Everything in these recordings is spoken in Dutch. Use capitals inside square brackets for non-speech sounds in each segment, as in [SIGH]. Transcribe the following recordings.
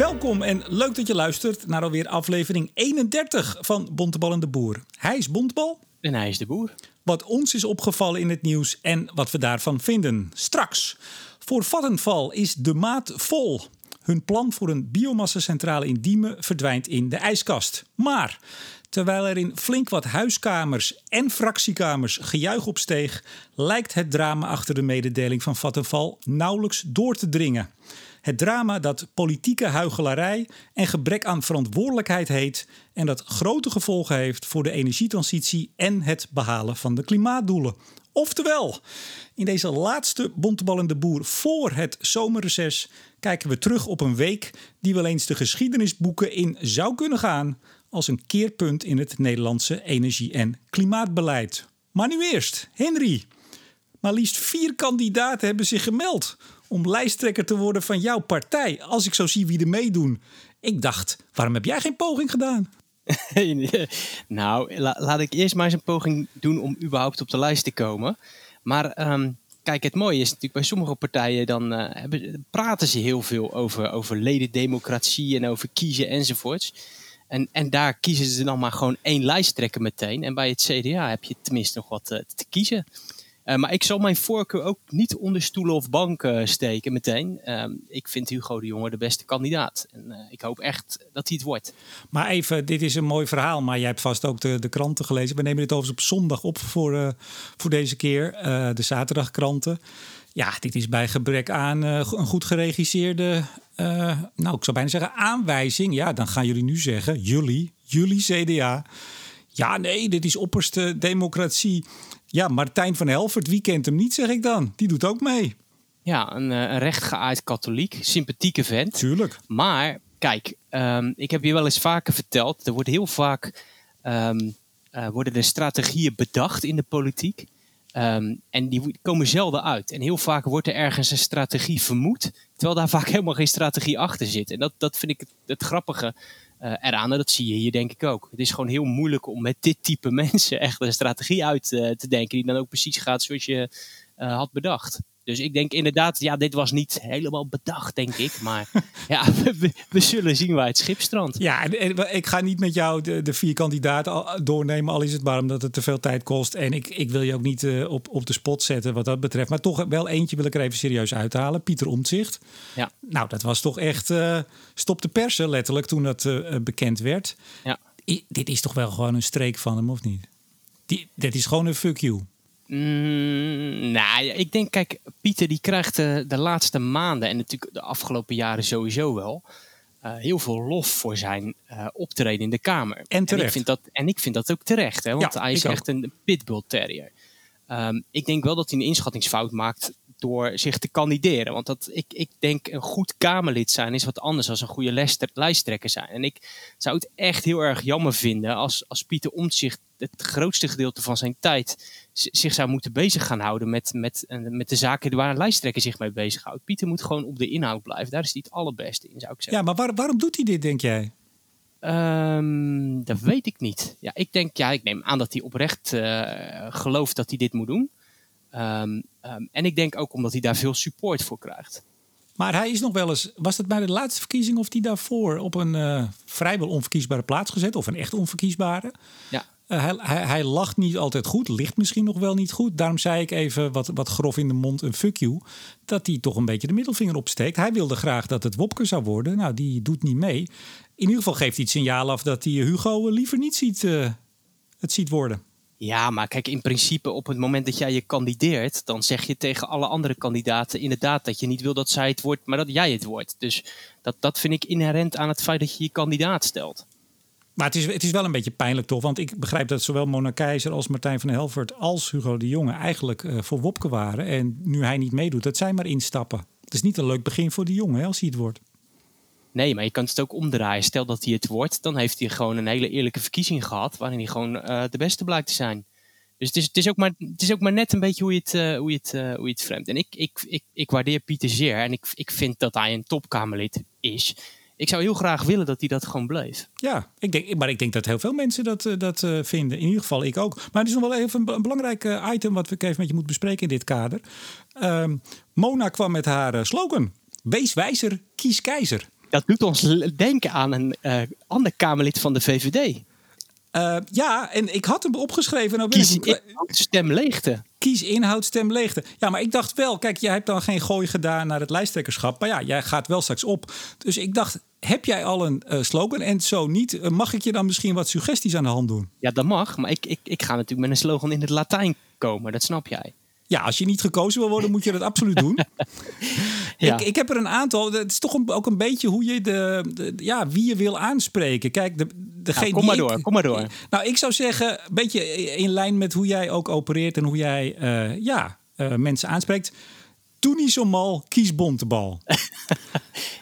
Welkom en leuk dat je luistert naar alweer aflevering 31 van Bontebal en de Boer. Hij is Bontebal. En hij is de boer. Wat ons is opgevallen in het nieuws en wat we daarvan vinden. Straks. Voor Vattenval is de maat vol. Hun plan voor een biomassacentrale in Diemen verdwijnt in de ijskast. Maar terwijl er in flink wat huiskamers en fractiekamers gejuich opsteeg, lijkt het drama achter de mededeling van Vattenval nauwelijks door te dringen. Het drama dat politieke huichelarij en gebrek aan verantwoordelijkheid heet en dat grote gevolgen heeft voor de energietransitie en het behalen van de klimaatdoelen. Oftewel, in deze laatste bonteballende boer voor het zomerreces kijken we terug op een week die wel eens de geschiedenisboeken in zou kunnen gaan als een keerpunt in het Nederlandse energie- en klimaatbeleid. Maar nu eerst, Henry. Maar liefst vier kandidaten hebben zich gemeld om lijsttrekker te worden van jouw partij. Als ik zo zie wie er meedoen. Ik dacht, waarom heb jij geen poging gedaan? [LAUGHS] nou, laat ik eerst maar eens een poging doen om überhaupt op de lijst te komen. Maar ehm, kijk, het mooie is natuurlijk bij sommige partijen dan hebben, praten ze heel veel over, over ledendemocratie en over kiezen enzovoorts. En, en daar kiezen ze dan maar gewoon één lijsttrekker meteen. En bij het CDA heb je tenminste nog wat uh, te kiezen. Uh, maar ik zal mijn voorkeur ook niet onder stoelen of banken steken meteen. Uh, ik vind Hugo de Jonge de beste kandidaat. En uh, ik hoop echt dat hij het wordt. Maar even, dit is een mooi verhaal. Maar jij hebt vast ook de, de kranten gelezen. We nemen dit overigens op zondag op voor, voor deze keer. de zaterdagkranten. Ja, dit is bij gebrek aan een goed geregisseerde... nou, ik zou bijna zeggen aanwijzing. Ja, dan gaan jullie nu zeggen, jullie, jullie CDA... Ja, nee, dit is opperste democratie. Ja, Martijn van Helvert, wie kent hem niet, zeg ik dan? Die doet ook mee. Ja, een, eh, een rechtgeaard katholiek, sympathieke vent. Tuurlijk. Maar, kijk, um, ik heb je wel eens vaker verteld, er wordt heel vaak um, uh, worden er strategieën bedacht in de politiek. Um, en die komen zelden uit. En heel vaak wordt er ergens een strategie vermoed, terwijl daar vaak [LAUGHS] helemaal geen strategie achter zit. En dat, dat vind ik het, het grappige uh, eraan. En dat zie je hier denk ik ook. Het is gewoon heel moeilijk om met dit type [LAUGHS] mensen echt een strategie uit uh, te denken. Die dan ook precies gaat zoals je uh, had bedacht. Dus ik denk inderdaad, ja, dit was niet helemaal bedacht, denk ik. Maar [LAUGHS] ja, we, we, zullen zien waar het schip strandt. Ja, en, ik ga niet met jou de, de, vier kandidaten doornemen, al is het maar omdat het te veel tijd kost. En ik, ik wil je ook niet uh, op, op de spot zetten wat dat betreft. Maar toch wel eentje wil ik er even serieus uithalen. Pieter Omtzigt. Ja. Nou, dat was toch echt uh, stop de persen letterlijk toen dat uh, bekend werd. Ja. I, dit is toch wel gewoon een streek van hem, of niet? Die, dit is gewoon een fuck you. Mm, nou, ik denk, kijk, Pieter die krijgt de, de, laatste maanden en natuurlijk de afgelopen jaren sowieso wel uh, heel veel lof voor zijn uh, optreden in de Kamer. En terecht. En ik vind dat, en ik vind dat ook terecht, hè, want ja, hij is echt ook. een pitbull terrier. Um, ik denk wel dat hij een inschattingsfout maakt door zich te kandideren. Want dat, ik, ik denk een goed Kamerlid zijn is wat anders dan een goede lijsttrekker zijn. En ik zou het echt heel erg jammer vinden als, als Pieter Omtzigt het grootste gedeelte van zijn tijd zich zou moeten bezig gaan houden met, met, met de zaken waar een lijsttrekker zich mee bezighoudt. Pieter moet gewoon op de inhoud blijven. Daar is hij het allerbeste in, zou ik zeggen. Ja, maar waar, waarom doet hij dit, denk jij? Um, dat weet ik niet. Ja, ik denk, ja, ik neem aan dat hij oprecht uh, gelooft dat hij dit moet doen. Um, um, en ik denk ook omdat hij daar veel support voor krijgt. Maar hij is nog wel eens, was dat bij de laatste verkiezing of die daarvoor op een uh, vrijwel onverkiesbare plaats gezet? Of een echt onverkiesbare? Ja. Uh, hij, hij, lacht niet altijd goed, ligt misschien nog wel niet goed. Daarom zei ik even wat, wat grof in de mond een fuck you. Dat hij toch een beetje de middelvinger opsteekt. Hij wilde graag dat het Wopke zou worden. Nou, die doet niet mee. In ieder geval geeft hij het signaal af dat hij Hugo liever niet ziet, uh, het ziet worden. Ja, maar kijk, in principe op het moment dat jij je kandideert, dan zeg je tegen alle andere kandidaten inderdaad dat je niet wil dat zij het wordt, maar dat jij het wordt. Dus dat, dat vind ik inherent aan het feit dat je je kandidaat stelt. Maar het is, het is wel een beetje pijnlijk toch? Want ik begrijp dat zowel Mona Keizer als Martijn van Helvert als Hugo de Jonge eigenlijk uh, voor Wopke waren. En nu hij niet meedoet, dat zij maar instappen. Het is niet een leuk begin voor de jongen als hij het wordt. Nee, maar je kan het ook omdraaien. Stel dat hij het wordt, dan heeft hij gewoon een hele eerlijke verkiezing gehad. waarin hij gewoon uh, de beste blijkt te zijn. Dus het is, het, is ook maar, het is ook maar net een beetje hoe je het, uh, hoe je het, hoe je het. En ik, ik, ik, ik waardeer Pieter zeer. En ik, ik vind dat hij een topkamerlid is. Ik zou heel graag willen dat hij dat gewoon bleef. Ja, ik denk, maar ik denk dat heel veel mensen dat, uh, dat vinden. In ieder geval ik ook. Maar het is nog wel even een, een belangrijk item wat we even met je moeten bespreken in dit kader. Ehm, Mona kwam met haar slogan. Wees wijzer, kies keizer. Dat doet ons denken aan een eh, ander Kamerlid van de VVD. Eh, ja, en ik had hem opgeschreven. Nou Kies ik, hem- in, stem leegte. Kies inhoud, stem leegte. Ja, maar ik dacht wel, kijk, jij hebt dan geen gooi gedaan naar het lijsttrekkerschap. Maar ja, jij gaat wel straks op. Dus ik dacht, heb jij al een eh, slogan? En zo niet, eh, mag ik je dan misschien wat suggesties aan de hand doen? Ja, dat mag. Maar ik, ik, ik ga natuurlijk met een slogan in het Latijn komen. Dat snap jij. Ja, als je niet gekozen wil worden, moet je dat absoluut doen. [LAUGHS] Ja. Ik, ik heb er een aantal. Het is toch een- ook een beetje hoe je de, de- ja, wie je wil aanspreken. Kijk, de, degene Nou, kom maar ik- door, kom maar door. Nou, ik zou zeggen, een beetje in lijn met hoe jij ook opereert en hoe jij eh, ja, eh, mensen aanspreekt. Doe niet zo mal, kies bontebal. [LAUGHS]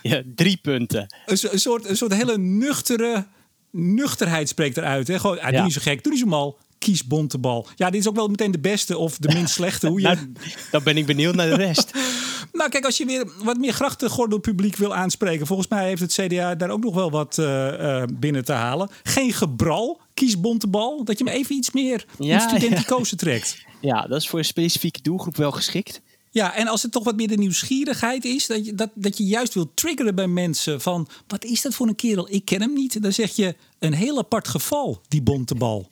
Ja, drie punten. een, so- een soort, een soort hele nuchtere nuchterheid spreekt eruit. Hè? Gewoon, ah, doe Ja. niet zo gek, doe niet zo mal, kies bontebal. Ja, dit is ook wel meteen de beste of de minst slechte. Hoe je... Nou, dan ben ik benieuwd naar de rest. [LAUGHS] Nou, kijk, als je weer wat meer grachtengordel publiek wil aanspreken. Volgens mij heeft het CDA daar ook nog wel wat eh, eh, binnen te halen. Geen gebral, kies bontebal. Dat je hem even iets meer Ja, studenticozen [LAUGHS] trekt. Ja, dat is voor een specifieke doelgroep wel geschikt. Ja, en als het toch wat meer de nieuwsgierigheid is, dat je, dat, dat je juist wilt triggeren bij mensen van, wat is dat voor een kerel? Ik ken hem niet. Dan zeg je, een heel apart geval, die bontebal.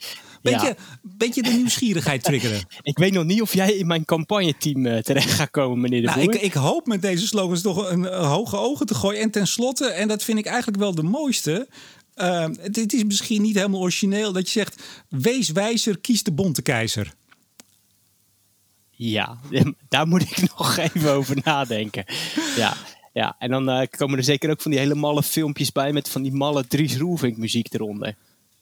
Beetje, Ja. beetje de nieuwsgierigheid triggeren. [LAUGHS] Ik weet nog niet of jij in mijn campagneteam eh, terecht gaat komen, meneer de Nou, Boer. ik, ik hoop met deze slogans toch een, een hoge ogen te gooien. En tenslotte, en dat vind ik eigenlijk wel de mooiste. eh, het, het is misschien niet helemaal origineel dat je zegt: wees wijzer, kies de bonte keizer. Ja, [LAUGHS] daar moet ik [LAUGHS] nog even over nadenken. Ja, ja. en dan eh, komen er zeker ook van die hele malle filmpjes bij met van die malle Dries Roelvink muziek eronder.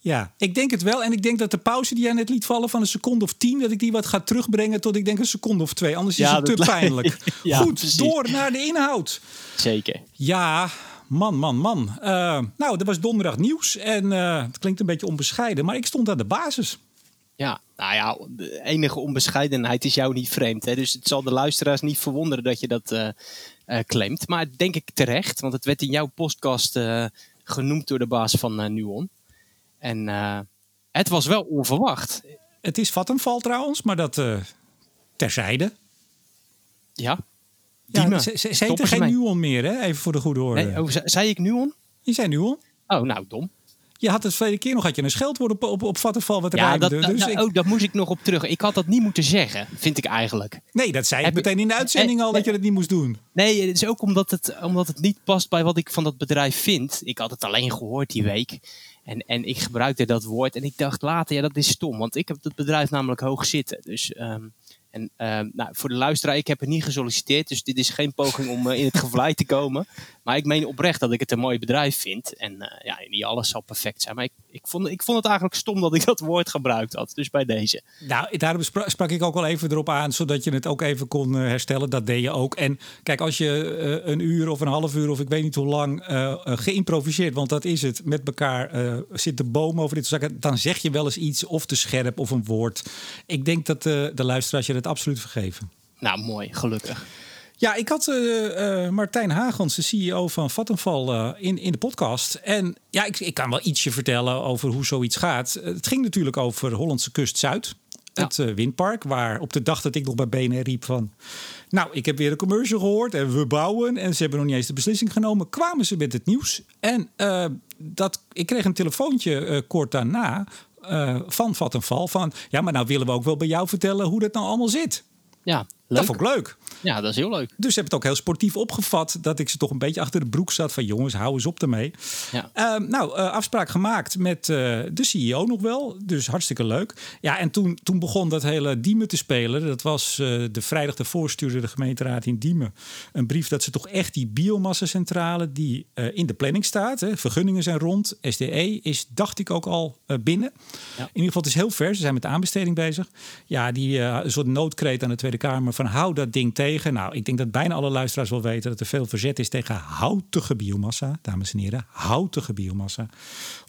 Ja, ik denk het wel. En ik denk dat de pauze die jij net liet vallen van een seconde of tien, dat ik die wat ga terugbrengen tot ik denk een seconde of twee. Anders is het te dat- pijnlijk. [LAUGHS] Ja, Goed, precies. door naar de inhoud. Zeker. Ja, man, man, man. Eh, nou, er was donderdag nieuws en eh, het klinkt een beetje onbescheiden, maar ik stond aan de basis. Ja, nou ja, de enige onbescheidenheid is jou niet vreemd. Hè? Dus het zal de luisteraars niet verwonderen dat je dat eh, claimt. Maar denk ik terecht, want het werd in jouw podcast genoemd door de baas van Nuon. En eh, het was wel onverwacht. Het is Vattenval trouwens, maar dat eh, terzijde. Ja. Ja, ze, ze, ze er geen mee. Nuon meer, hè? Even voor de goede orde. Nee, oh, ze- zei ik Nuon? Je zei Nuon. Oh, nou dom. Je had het verleden keer nog had je een scheldwoord op, op, op Vattenval wat Ja, dat, dus nou, ik- oh, dat moest ik nog op terug. Ik had dat niet moeten zeggen, vind ik eigenlijk. nee, dat zei ik meteen in de uitzending Eh, al dat je dat niet moest doen. Nee, het is ook omdat het, omdat het niet past bij wat ik van dat bedrijf vind. Ik had het alleen gehoord die week. En, en ik gebruikte dat woord. En ik dacht later, ja, dat is stom. Want ik heb het bedrijf namelijk hoog zitten. Dus, ehm, en ehm, nou, voor de luisteraar, ik heb er niet gesolliciteerd. Dus dit is geen poging om eh, in het gevlei te komen. Maar ik meen oprecht dat ik het een mooi bedrijf vind. En eh, ja, niet alles zal perfect zijn. Maar ik, ik, vond, ik vond het eigenlijk stom dat ik dat woord gebruikt had. Dus bij deze. Nou, daarom spra- sprak ik ook wel even erop aan, zodat je het ook even kon eh, herstellen. Dat deed je ook. En kijk, als je eh, een uur of een half uur of ik weet niet hoe lang eh, geïmproviseerd, want dat is het, met elkaar eh, zit de boom over dit zaken, dan zeg je wel eens iets of te scherp of een woord. Ik denk dat de luisteraars je dat absoluut vergeven. Nou, mooi, gelukkig. Ja, ik had eh, eh, Martijn Hagans, de CEO van Vattenval, eh, in, in de podcast. En ja, ik, ik kan wel ietsje vertellen over hoe zoiets gaat. Het ging natuurlijk over Hollandse Kust Zuid. Ja. Het windpark, waar op de dag dat ik nog bij BNR riep van... Nou, ik heb weer een commercial gehoord en we bouwen. En ze hebben nog niet eens de beslissing genomen. Kwamen ze met het nieuws. En dat, ik kreeg een telefoontje kort daarna van Vattenval. Van, ja, maar nou willen we ook wel bij jou vertellen hoe dat nou allemaal zit. Ja, Dat vond ik leuk. Ja, dat is heel leuk. Dus heb het ook heel sportief opgevat dat ik ze toch een beetje achter de broek zat van jongens, hou eens op ermee. Ja. Ehm, nou, eh, afspraak gemaakt met eh, de CEO nog wel, dus hartstikke leuk. Ja, en toen, toen begon dat hele Diemen te spelen. Dat was eh, de vrijdag ervoor stuurde de gemeenteraad in Diemen een brief dat ze toch echt die biomassacentrale die in de planning staat, hè, vergunningen zijn rond, SDE is, dacht ik ook al binnen. Ja. In ieder geval, het is heel ver. Ze zijn met de aanbesteding bezig. Ja, die een soort noodkreet aan de Tweede Kamer van hou dat ding tegen. Nou, ik denk dat bijna alle luisteraars wel weten dat er veel verzet is tegen houtige biomassa, dames en heren, houtige biomassa,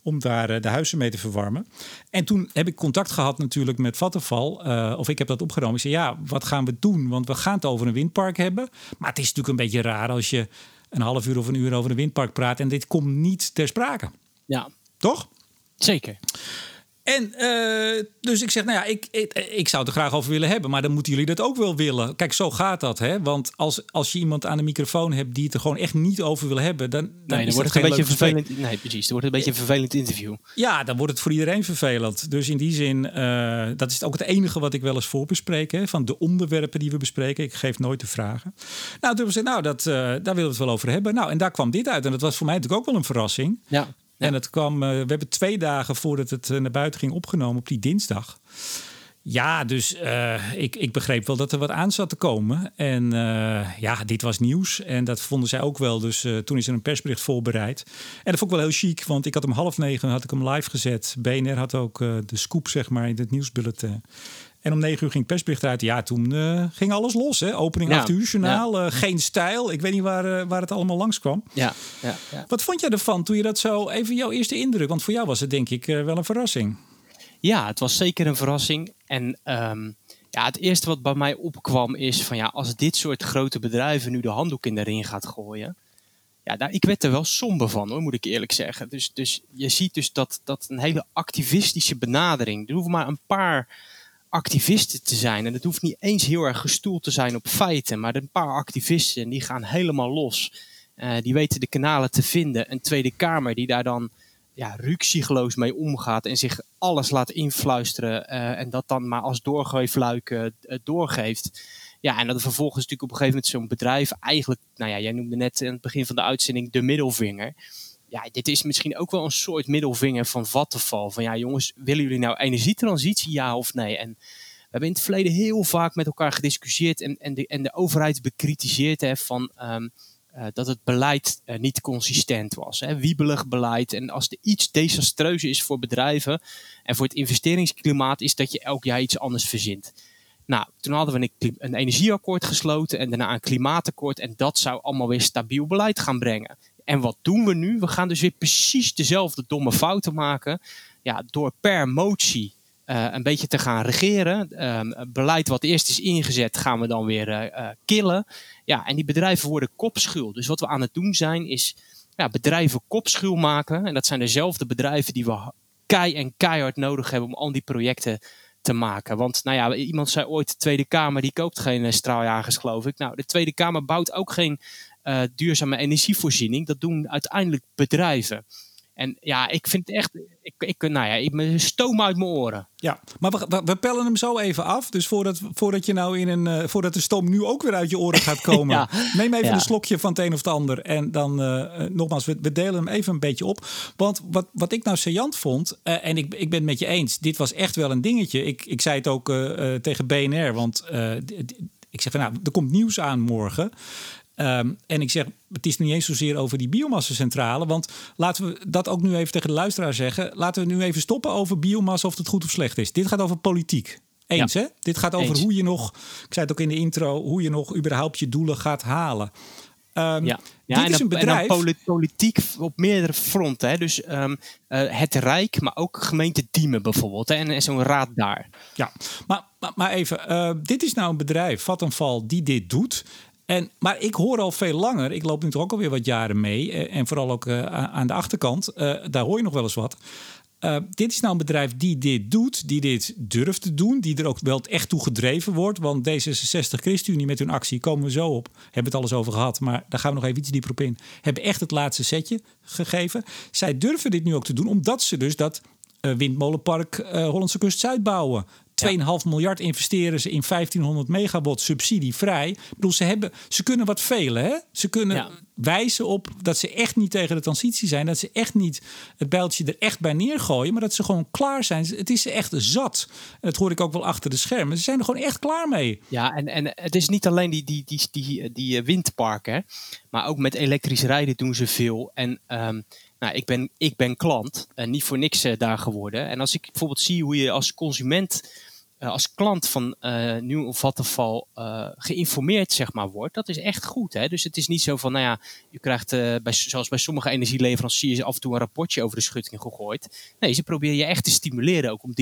om daar eh, de huizen mee te verwarmen. En toen heb ik contact gehad natuurlijk met Vattenval, eh, of ik heb dat opgenomen. Ik zei, ja, wat gaan we doen? Want we gaan het over een windpark hebben. Maar het is natuurlijk een beetje raar als je een half uur of een uur over een windpark praat en dit komt niet ter sprake. Ja, Toch? zeker. En uh, dus ik zeg, nou ja, ik, ik, ik, zou het er graag over willen hebben, maar dan moeten jullie dat ook wel willen. Kijk, zo gaat dat, hè? Want als, als je iemand aan de microfoon hebt die het er gewoon echt niet over wil hebben, dan, dan, nee, dan wordt het een beetje vervelend. Nee, precies. Dan wordt het een beetje een vervelend interview. Ja, dan wordt het voor iedereen vervelend. Dus in die zin, uh, dat is ook het enige wat ik wel eens voorbespreek, hè, van de onderwerpen die we bespreken. Ik geef nooit de vragen. Nou, toen we nou, dat, uh, daar willen we het wel over hebben. Nou, en daar kwam dit uit. En dat was voor mij natuurlijk ook wel een verrassing. Ja. En het kwam, uh, we hebben twee dagen voordat het uh, naar buiten ging opgenomen op die dinsdag. Ja, dus uh, ik, ik begreep wel dat er wat aan zat te komen. En ja, dit was nieuws. En dat vonden zij ook wel. Dus toen is er een persbericht voorbereid. En dat vond ik wel heel chic, want ik had om half negen had ik hem live gezet. BNR had ook de scoop, zeg maar, in het nieuwsbulletin. En om negen uur ging persbericht uit. Ja, toen uh, ging alles los. Hè? Opening ja, 8 uur, journaal, ja. uh, geen stijl. Ik weet niet waar, uh, waar het allemaal langskwam. Ja, ja, ja, Wat vond jij ervan toen je dat zo... Even jouw eerste indruk, want voor jou was het denk ik wel een verrassing. Ja, het was zeker een verrassing. En um, ja, het eerste wat bij mij opkwam is van... ja, als dit soort grote bedrijven nu de handdoek in de ring gaat gooien... Ja, daar, ik werd er wel somber van, hoor, moet ik eerlijk zeggen. Dus, dus je ziet dus dat, dat een hele activistische benadering... er hoeven maar een paar activisten te zijn. En het hoeft niet eens heel erg gestoeld te zijn op feiten, maar een paar activisten die gaan helemaal los. Uh, die weten de kanalen te vinden. Een Tweede Kamer die daar dan ja, ruksigloos mee omgaat en zich alles laat influisteren uh, en dat dan maar als doorgeefluik uh, doorgeeft. Ja, en dat vervolgens natuurlijk op een gegeven moment zo'n bedrijf eigenlijk, nou ja, jij noemde net aan het begin van de uitzending de middelvinger ja, dit is misschien ook wel een soort middelvinger van Vattenfall. Van ja, jongens, willen jullie nou energietransitie, ja of nee? En we hebben in het verleden heel vaak met elkaar gediscussieerd en, en, de, en de overheid bekritiseerd hè, van um, uh, dat het beleid uh, niet consistent was. Hè, wiebelig beleid. En als er iets desastreus is voor bedrijven en voor het investeringsklimaat, is dat je elk jaar iets anders verzint. Nou, toen hadden we een energieakkoord gesloten en daarna een klimaatakkoord. En dat zou allemaal weer stabiel beleid gaan brengen. En wat doen we nu? We gaan dus weer precies dezelfde domme fouten maken. Ja, door per motie uh, een beetje te gaan regeren. Uh, beleid wat eerst is ingezet, gaan we dan weer uh, killen. Ja, en die bedrijven worden kopschuw. Dus wat we aan het doen zijn, is ja, bedrijven kopschuw maken. En dat zijn dezelfde bedrijven die we kei en keihard nodig hebben om al die projecten te maken. Want nou ja, iemand zei ooit, de Tweede Kamer die koopt geen straaljagers, geloof ik. Nou, de Tweede Kamer bouwt ook geen uh, duurzame energievoorziening. Dat doen uiteindelijk bedrijven. En ja, ik vind echt, ik, ik, nou ja, ik stoom uit mijn oren. Ja, maar we, we, pellen hem zo even af. Dus voordat, voordat je nou in een, uh, voordat de stoom nu ook weer uit je oren gaat [LAUGHS] komen, ja. neem even ja. een slokje van het een of het ander. En dan uh, nogmaals, we, we, delen hem even een beetje op. Want wat, wat ik nou saillant vond, uh, en ik, ik ben het met je eens, dit was echt wel een dingetje. Ik, ik zei het ook tegen BNR, want ik zeg van nou, er komt nieuws aan morgen. Um, en ik zeg, het is niet eens zozeer over die biomassacentrale. Want laten we dat ook nu even tegen de luisteraar zeggen. Laten we nu even stoppen over biomassa of het goed of slecht is. Dit gaat over politiek. Eens, ja. hè? Dit gaat over Eens. hoe je nog, ik zei het ook in de intro, hoe je nog überhaupt je doelen gaat halen. Um, ja, ja dit en, is een bedrijf. en dan politiek op meerdere fronten. Hè? Dus um, uh, het Rijk, maar ook gemeente Diemen bijvoorbeeld. Hè? En, en zo'n raad daar. Ja, maar, maar, maar even. Uh, dit is nou een bedrijf, Vattenfall, die dit doet. En, maar ik hoor al veel langer, ik loop nu toch ook alweer wat jaren mee, eh, en vooral ook uh, aan de achterkant, uh, daar hoor je nog wel eens wat. Dit is nou een bedrijf die dit doet, die dit durft te doen, die er ook wel echt toe gedreven wordt. Want D66 ChristenUnie met hun actie, komen we zo op, hebben het alles over gehad, maar daar gaan we nog even iets dieper op in, hebben echt het laatste setje gegeven. Zij durven dit nu ook te doen, omdat ze dus dat windmolenpark Hollandse Kust Zuid bouwen. 2,5 ja. miljard investeren ze in 1500 megawatt subsidievrij. Ik bedoel, ze, hebben, ze kunnen wat velen. Hè? Ze kunnen ja. wijzen op dat ze echt niet tegen de transitie zijn. Dat ze echt niet het bijltje er echt bij neergooien. Maar dat ze gewoon klaar zijn. Het is echt zat. En dat hoor ik ook wel achter de schermen. Ze zijn er gewoon echt klaar mee. Ja, en, en het is niet alleen die, die, die, die, die windparken. Maar ook met elektrisch rijden doen ze veel. En... Um, nou, ik ben, ik ben klant en niet voor niks uh, daar geworden. En als ik bijvoorbeeld zie hoe je als consument, uh, als klant van uh, Nieuw of geïnformeerd zeg maar, wordt, dat is echt goed. Hè? Dus het is niet zo van, nou ja, je krijgt bij, zoals bij sommige energieleveranciers af en toe een rapportje over de schutting gegooid. Nee, ze proberen je echt te stimuleren ook om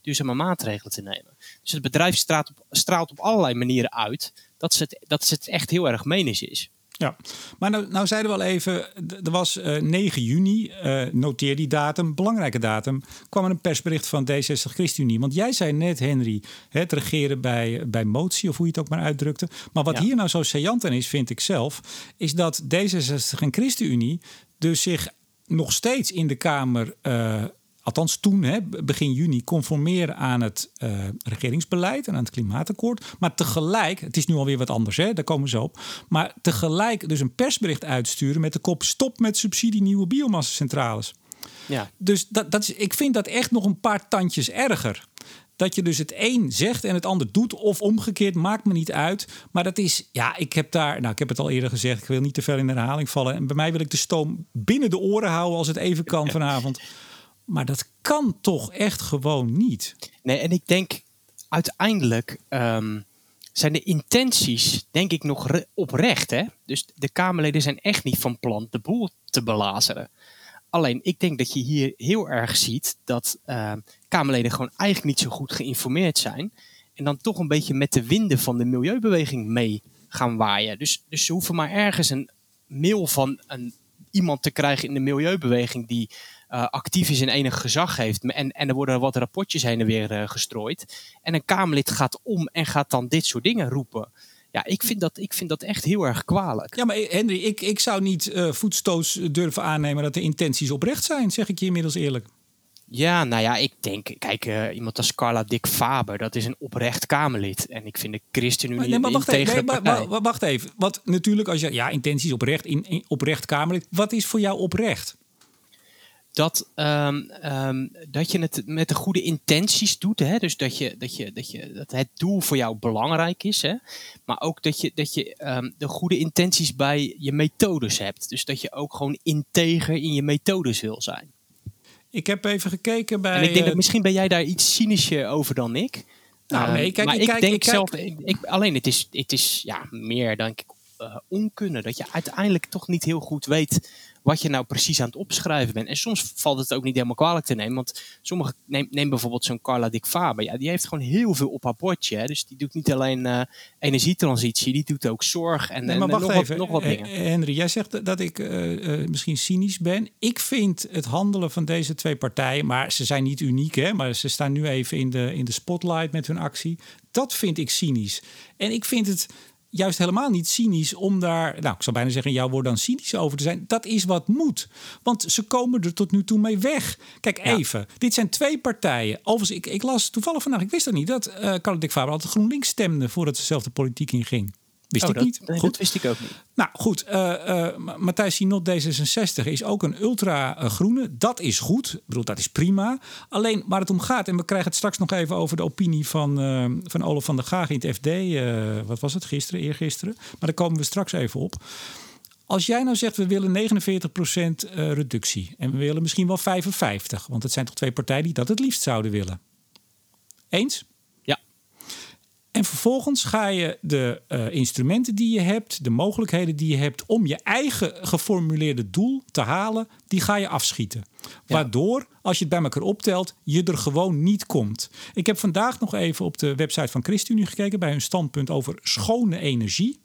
duurzame, maatregelen te nemen. Dus het bedrijf straalt op, straalt op allerlei manieren uit dat, ze het, dat het echt heel erg menens is. Ja, maar nou, nou zeiden we al even, er was uh, 9 juni, uh, noteer die datum, belangrijke datum, kwam er een persbericht van D66 ChristenUnie. Want jij zei net, Henry, het regeren bij, bij motie, of hoe je het ook maar uitdrukte. Maar wat hier nou zo saillant aan is, vind ik zelf, is dat D66 en ChristenUnie dus zich nog steeds in de Kamer uh, althans toen, hè, begin juni, conformeren aan het uh, regeringsbeleid en aan het klimaatakkoord. Maar tegelijk, het is nu alweer wat anders, hè, daar komen ze op. Maar tegelijk dus een persbericht uitsturen met de kop: stop met subsidie nieuwe biomassacentrales. Ja. Dus dat, dat is, ik vind dat echt nog een paar tandjes erger. Dat je dus het een zegt en het ander doet, of omgekeerd, maakt me niet uit. Maar dat is, ja, ik heb daar, nou, ik heb het al eerder gezegd, ik wil niet te veel in herhaling vallen. En bij mij wil ik de stoom binnen de oren houden als het even kan [LAUGHS] vanavond. Maar dat kan toch echt gewoon niet. Nee, en ik denk uiteindelijk um, zijn de intenties, denk ik, nog oprecht. Hè? Dus de Kamerleden zijn echt niet van plan de boel te belazeren. Alleen, ik denk dat je hier heel erg ziet dat uh, Kamerleden gewoon eigenlijk niet zo goed geïnformeerd zijn. En dan toch een beetje met de winden van de milieubeweging mee gaan waaien. Dus, dus ze hoeven maar ergens een mail van een, iemand te krijgen in de milieubeweging die uh, actief is en enig gezag heeft. En, en er worden wat rapportjes heen en weer uh, gestrooid. En een Kamerlid gaat om en gaat dan dit soort dingen roepen. Ja, ik vind dat, ik vind dat echt heel erg kwalijk. Ja, maar Henry, ik, ik zou niet uh, voetstoots durven aannemen dat de intenties oprecht zijn, zeg ik je inmiddels eerlijk. Ja, nou ja, ik denk, kijk, uh, iemand als Carla Dick Faber, dat is een oprecht Kamerlid. En ik vind de ChristenUnie nee, maar wacht even, nee, maar, maar, wacht even. Wat natuurlijk, als je, ja, intenties oprecht, in, in, oprecht Kamerlid. Wat is voor jou oprecht? Dat, um, um, dat je het met de goede intenties doet. Hè? Dus dat, je, dat, je, dat, je, dat het doel voor jou belangrijk is. Hè? Maar ook dat je, dat je um, de goede intenties bij je methodes hebt. Dus dat je ook gewoon integer in je methodes wil zijn. Ik heb even gekeken bij. En ik denk dat misschien ben jij daar iets cynischer over dan ik. Nou, nee, kijk, maar ik, kijk, denk ik kijk. zelf, ik, alleen het is, het is ja, meer dan ik uh, onkunnen. Dat je uiteindelijk toch niet heel goed weet wat je nou precies aan het opschrijven bent. En soms valt het ook niet helemaal kwalijk te nemen. Want sommige, neem, neem bijvoorbeeld zo'n Carla Dick Faber. Ja, die heeft gewoon heel veel op haar bordje. Hè. Dus die doet niet alleen uh, energietransitie, die doet ook zorg en, nee, maar en wacht nog, even. Wat, nog wat dingen. Henry, jij zegt dat ik uh, uh, misschien cynisch ben. Ik vind het handelen van deze twee partijen, maar ze zijn niet uniek, hè, maar ze staan nu even in de, in de spotlight met hun actie. Dat vind ik cynisch. En ik vind het juist helemaal niet cynisch om daar, nou, ik zou bijna zeggen, jouw woord dan cynisch over te zijn. Dat is wat moet. Want ze komen er tot nu toe mee weg. Kijk even, dit zijn twee partijen. Overigens, ik, ik las toevallig vandaag, ik wist dat niet, dat uh, Carlo Dick Faber altijd GroenLinks stemde voordat ze zelf de politiek inging. Wist oh, ik dat, niet. Nee, goed. dat wist ik ook niet. Nou goed, uh, uh, Matthijs Sinot D66 is ook een ultra-groene. Dat is goed. Ik bedoel, dat is prima. Alleen waar het om gaat, en we krijgen het straks nog even over de opinie van, uh, van Olaf van der Gaag in het FD. wat was het gisteren, eergisteren? Maar daar komen we straks even op. Als jij nou zegt, we willen 49% reductie. En we willen misschien wel 55. Want het zijn toch twee partijen die dat het liefst zouden willen. Eens? En vervolgens ga je de uh, instrumenten die je hebt, de mogelijkheden die je hebt om je eigen geformuleerde doel te halen, die ga je afschieten. Ja. Waardoor, als je het bij elkaar optelt, je er gewoon niet komt. Ik heb vandaag nog even op de website van ChristenUnie gekeken bij hun standpunt over schone energie.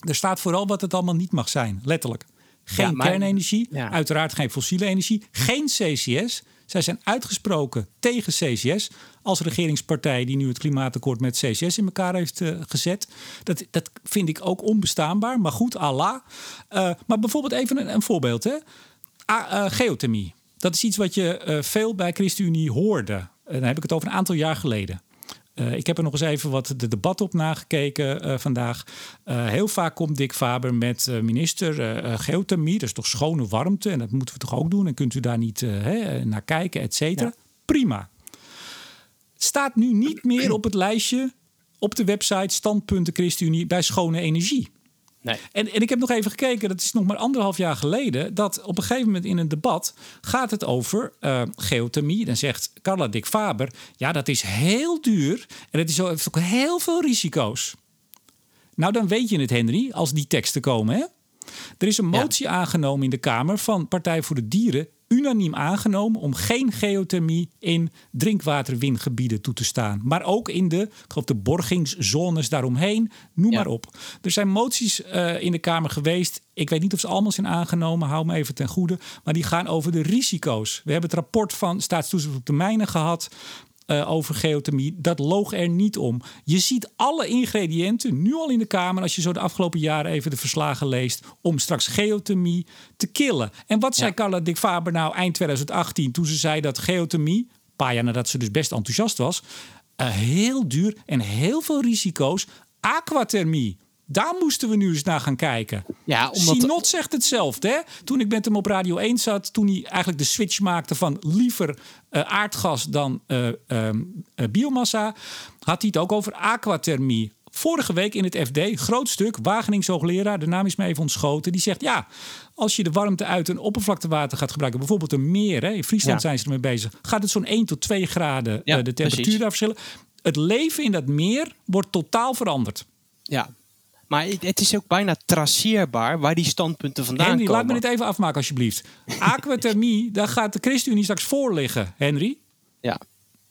Er staat vooral wat het allemaal niet mag zijn, letterlijk. Geen ja, maar, kernenergie, ja. uiteraard geen fossiele energie, geen CCS. Zij zijn uitgesproken tegen CCS als regeringspartij die nu het klimaatakkoord met CCS in elkaar heeft uh, gezet. Dat, dat vind ik ook onbestaanbaar, maar goed, Allah. Uh, maar bijvoorbeeld even een, een voorbeeld. Hè? Uh, geothermie. Dat is iets wat je veel bij ChristenUnie hoorde. dan heb ik het over een aantal jaar geleden. Uh, ik heb er nog eens even wat de debat op nagekeken uh, vandaag. Uh, heel vaak komt Dick Faber met minister geothermie, dat is toch schone warmte en dat moeten we toch ook doen en kunt u daar niet hè, naar kijken, et cetera. Ja. Prima. Staat nu niet meer op het lijstje op de website Standpunten ChristenUnie bij schone energie. Nee. En, en ik heb nog even gekeken, dat is nog maar anderhalf jaar geleden, dat op een gegeven moment in een debat gaat het over uh, geothermie. Dan zegt Carla Dick Faber, ja, dat is heel duur en het is heeft ook heel veel risico's. Nou, dan weet je het, Henry, als die teksten komen. Hè? Er is een motie ja. aangenomen in de Kamer van Partij voor de Dieren unaniem aangenomen om geen geothermie in drinkwaterwingebieden toe te staan. Maar ook in de, ik geloof de borgingszones daaromheen, noem Ja. maar op. Er zijn moties eh, in de Kamer geweest. Ik weet niet of ze allemaal zijn aangenomen, hou me even ten goede. Maar die gaan over de risico's. We hebben het rapport van Staatstoezicht op de Mijnen gehad. Eh, over geothermie, dat loog er niet om. Je ziet alle ingrediënten nu al in de Kamer, als je zo de afgelopen jaren even de verslagen leest, om straks geothermie te killen. En wat zei. Carla Dick Faber nou eind 2018 toen ze zei dat geothermie, een paar jaar nadat ze dus best enthousiast was, eh, heel duur en heel veel risico's, aquathermie. Daar moesten we nu eens naar gaan kijken. Ja, omdat- Sinot zegt hetzelfde. Hè? Toen ik met hem op Radio 1 zat, toen hij eigenlijk de switch maakte van liever eh, aardgas dan eh, ehm, eh, biomassa, had hij het ook over aquathermie. Vorige week in het FD, groot stuk, Wagenings hoogleraar, de naam is me even ontschoten, die zegt ja, als je de warmte uit een oppervlaktewater gaat gebruiken, bijvoorbeeld een meer, hè, in Friesland Ja. zijn ze ermee bezig, gaat het zo'n 1 tot 2 graden Ja, de temperatuur daar verschillen. Het leven in dat meer wordt totaal veranderd. Ja. Maar het- is ook bijna traceerbaar waar die standpunten vandaan Henry, komen. laat me dit even afmaken alsjeblieft. [LAUGHS] Aquathermie, daar gaat de ChristenUnie straks voor liggen, Henry. Ja,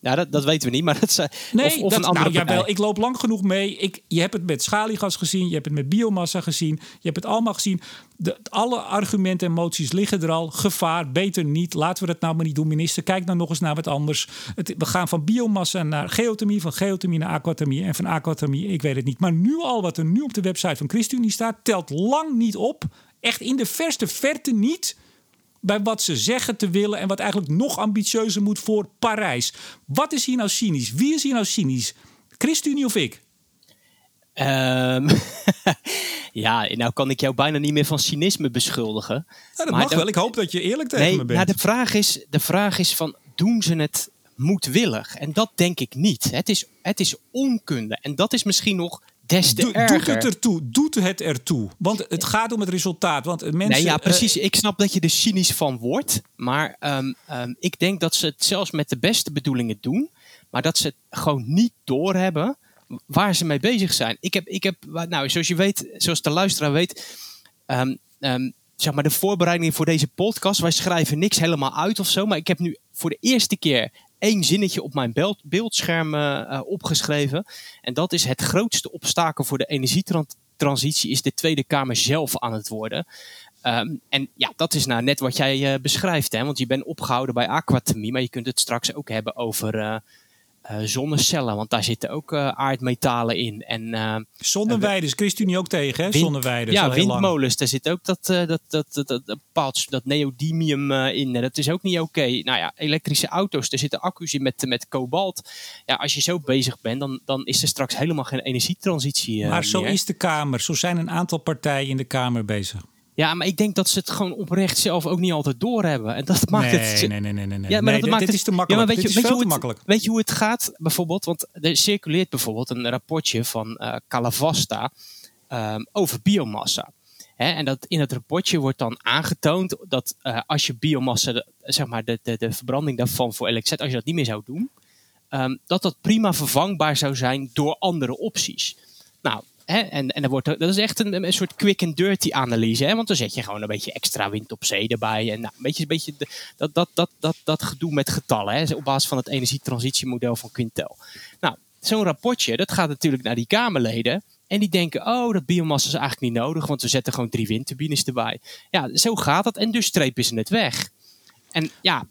ja dat, dat weten we niet, maar dat is, eh, Nee, of, of dat, een andere nou, jawel, ik loop lang genoeg mee. Ik, je hebt het met schaliegas gezien, je hebt het met biomassa gezien, je hebt het allemaal gezien. De, alle argumenten en moties liggen er al. Gevaar, beter niet. Laten we dat nou maar niet doen, minister. Kijk nou nog eens naar wat anders. Het, we gaan van biomassa naar geothermie, van geothermie naar aquathermie en van aquathermie, ik weet het niet. Maar nu al wat er nu op de website van ChristenUnie staat, telt lang niet op. Echt in de verste verte niet bij wat ze zeggen te willen en wat eigenlijk nog ambitieuzer moet voor Parijs. Wat is hier nou cynisch? Wie is hier nou cynisch? ChristenUnie of ik? Ehm, [LAUGHS] ja, nou kan ik jou bijna niet meer van cynisme beschuldigen. Nou, dat Maar mag dan- wel. Ik hoop dat je eerlijk tegen Nee, me bent. nou, de, vraag is, de vraag is van, doen ze het moedwillig? En dat denk ik niet. Het is, het is onkunde. En dat is misschien nog des te erger. doet het ertoe? Doet het ertoe? Want het gaat om het resultaat. Want mensen, nee, ja, eh, precies. ik snap dat je er cynisch van wordt. Maar ehm, ehm, ik denk dat ze het zelfs met de beste bedoelingen doen. Maar dat ze het gewoon niet doorhebben waar ze mee bezig zijn. Ik heb, ik heb nou, zoals je weet, zoals de luisteraar weet... ehm, zeg maar de voorbereidingen voor deze podcast. Wij schrijven niks helemaal uit of zo. Maar ik heb nu voor de eerste keer één zinnetje op mijn beeld, beeldscherm eh, eh, opgeschreven. En dat is het grootste obstakel voor de energietransitie is de Tweede Kamer zelf aan het worden. Ehm, en ja, dat is nou net wat jij eh, beschrijft. Hè? Want je bent opgehouden bij aquathermie. Maar je kunt het straks ook hebben over eh, zonnecellen. Want daar zitten ook eh, aardmetalen in. En eh, Zonneweide is ChristenUnie ook tegen, hè? Wind- Zonneweide. is ja, windmolens, daar zit ook dat, dat, dat, dat, dat, dat, dat neodymium in. Dat is ook niet oké. Nou ja, elektrische auto's, daar zitten accu's in met, met kobalt. Ja, als je zo bezig bent, dan, dan is er straks helemaal geen energietransitie Maar zo is de Kamer. Zo zijn een aantal partijen in de Kamer bezig. Ja, maar ik denk dat ze het gewoon oprecht zelf ook niet altijd doorhebben. En dat maakt nee, het... nee, nee, nee, nee, nee. Ja, maar Nee, dat dit- maakt dit het- is te Ja, makkelijk. maar weet dit je, is weet, je te hoe het, makkelijk. weet je hoe het gaat bijvoorbeeld? Want er circuleert bijvoorbeeld een rapportje van eh Calavasta ehm, over biomassa. En dat, in het rapportje wordt dan aangetoond dat eh, als je biomassa, de- zeg maar de, de, de verbranding daarvan voor elektriciteit, als je dat niet meer zou doen, ehm, dat dat prima vervangbaar zou zijn door andere opties. Nou, en, en dan wordt, dat is echt een, een soort quick and dirty analyse. Hè, want dan zet je gewoon een beetje extra wind op zee erbij. En nou, een beetje, een beetje dat, dat, dat, dat, dat gedoe met getallen. Hè, op basis van het energietransitiemodel van Quintel. Nou, zo'n rapportje, dat gaat natuurlijk naar die Kamerleden. En die denken, oh, dat biomassa is eigenlijk niet nodig, want we zetten gewoon drie windturbines erbij. Ja, zo gaat dat. En dus strepen ze het weg. En ja,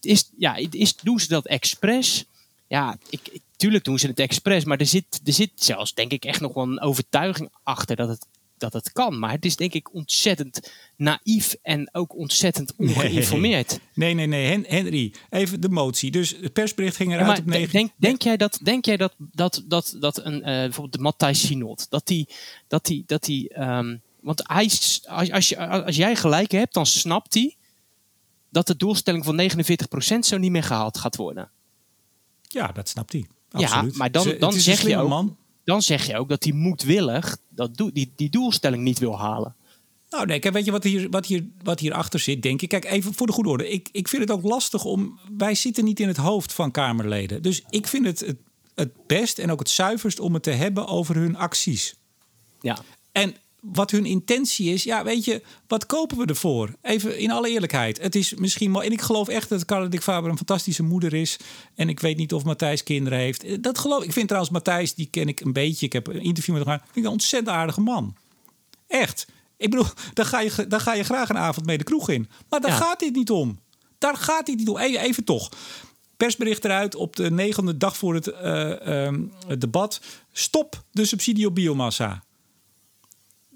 is, ja is, doen ze dat expres? Ja, ik, ik- tuurlijk doen ze het expres, maar er zit, er zit zelfs denk ik echt nog wel een overtuiging achter dat het, dat het kan. Maar het is denk ik ontzettend naïef en ook ontzettend ongeïnformeerd. Nee, nee, nee. Hen- Henry, even de motie. Dus het persbericht ging eruit maar op denk, 9... denk, denk jij dat, denk jij dat, dat, dat, dat een, eh, bijvoorbeeld de Matthijs Sinot, dat die, dat die, dat die ehm, want hij, als, als, je, als jij gelijk hebt, dan snapt hij dat de doelstelling van 49% zo niet meer gehaald gaat worden. Ja, dat snapt hij. Ja, Absoluut. maar dan- dan zeg je ook- man. Dan zeg je ook dat hij moedwillig dat die, die doelstelling niet wil halen. Nou, nee, kijk, weet je wat hier, wat, hier, wat hierachter zit, denk ik? Kijk, even voor de goede orde. Ik, ik vind het ook lastig om. Wij zitten niet in het hoofd van Kamerleden. Dus ik vind het, het het best en ook het zuiverst om het te hebben over hun acties. Ja, En wat hun intentie is. Ja, weet je, wat kopen we ervoor? Even in alle eerlijkheid. Het is misschien mooi. En ik geloof echt dat Dick Faber een fantastische moeder is. En ik weet niet of Matthijs kinderen heeft. Dat geloof ik. vind trouwens Matthijs, die ken ik een beetje. Ik heb een interview met hem gehad. Ik vind een ontzettend aardige man. Echt. Ik bedoel, [LAUGHS] daar ga je, daar ga je graag een avond mee de kroeg in. Maar daar gaat dit niet om. Daar gaat dit niet om. Even, even toch persbericht eruit op de negende dag voor het, uh, um, het debat. Stop de subsidie op biomassa.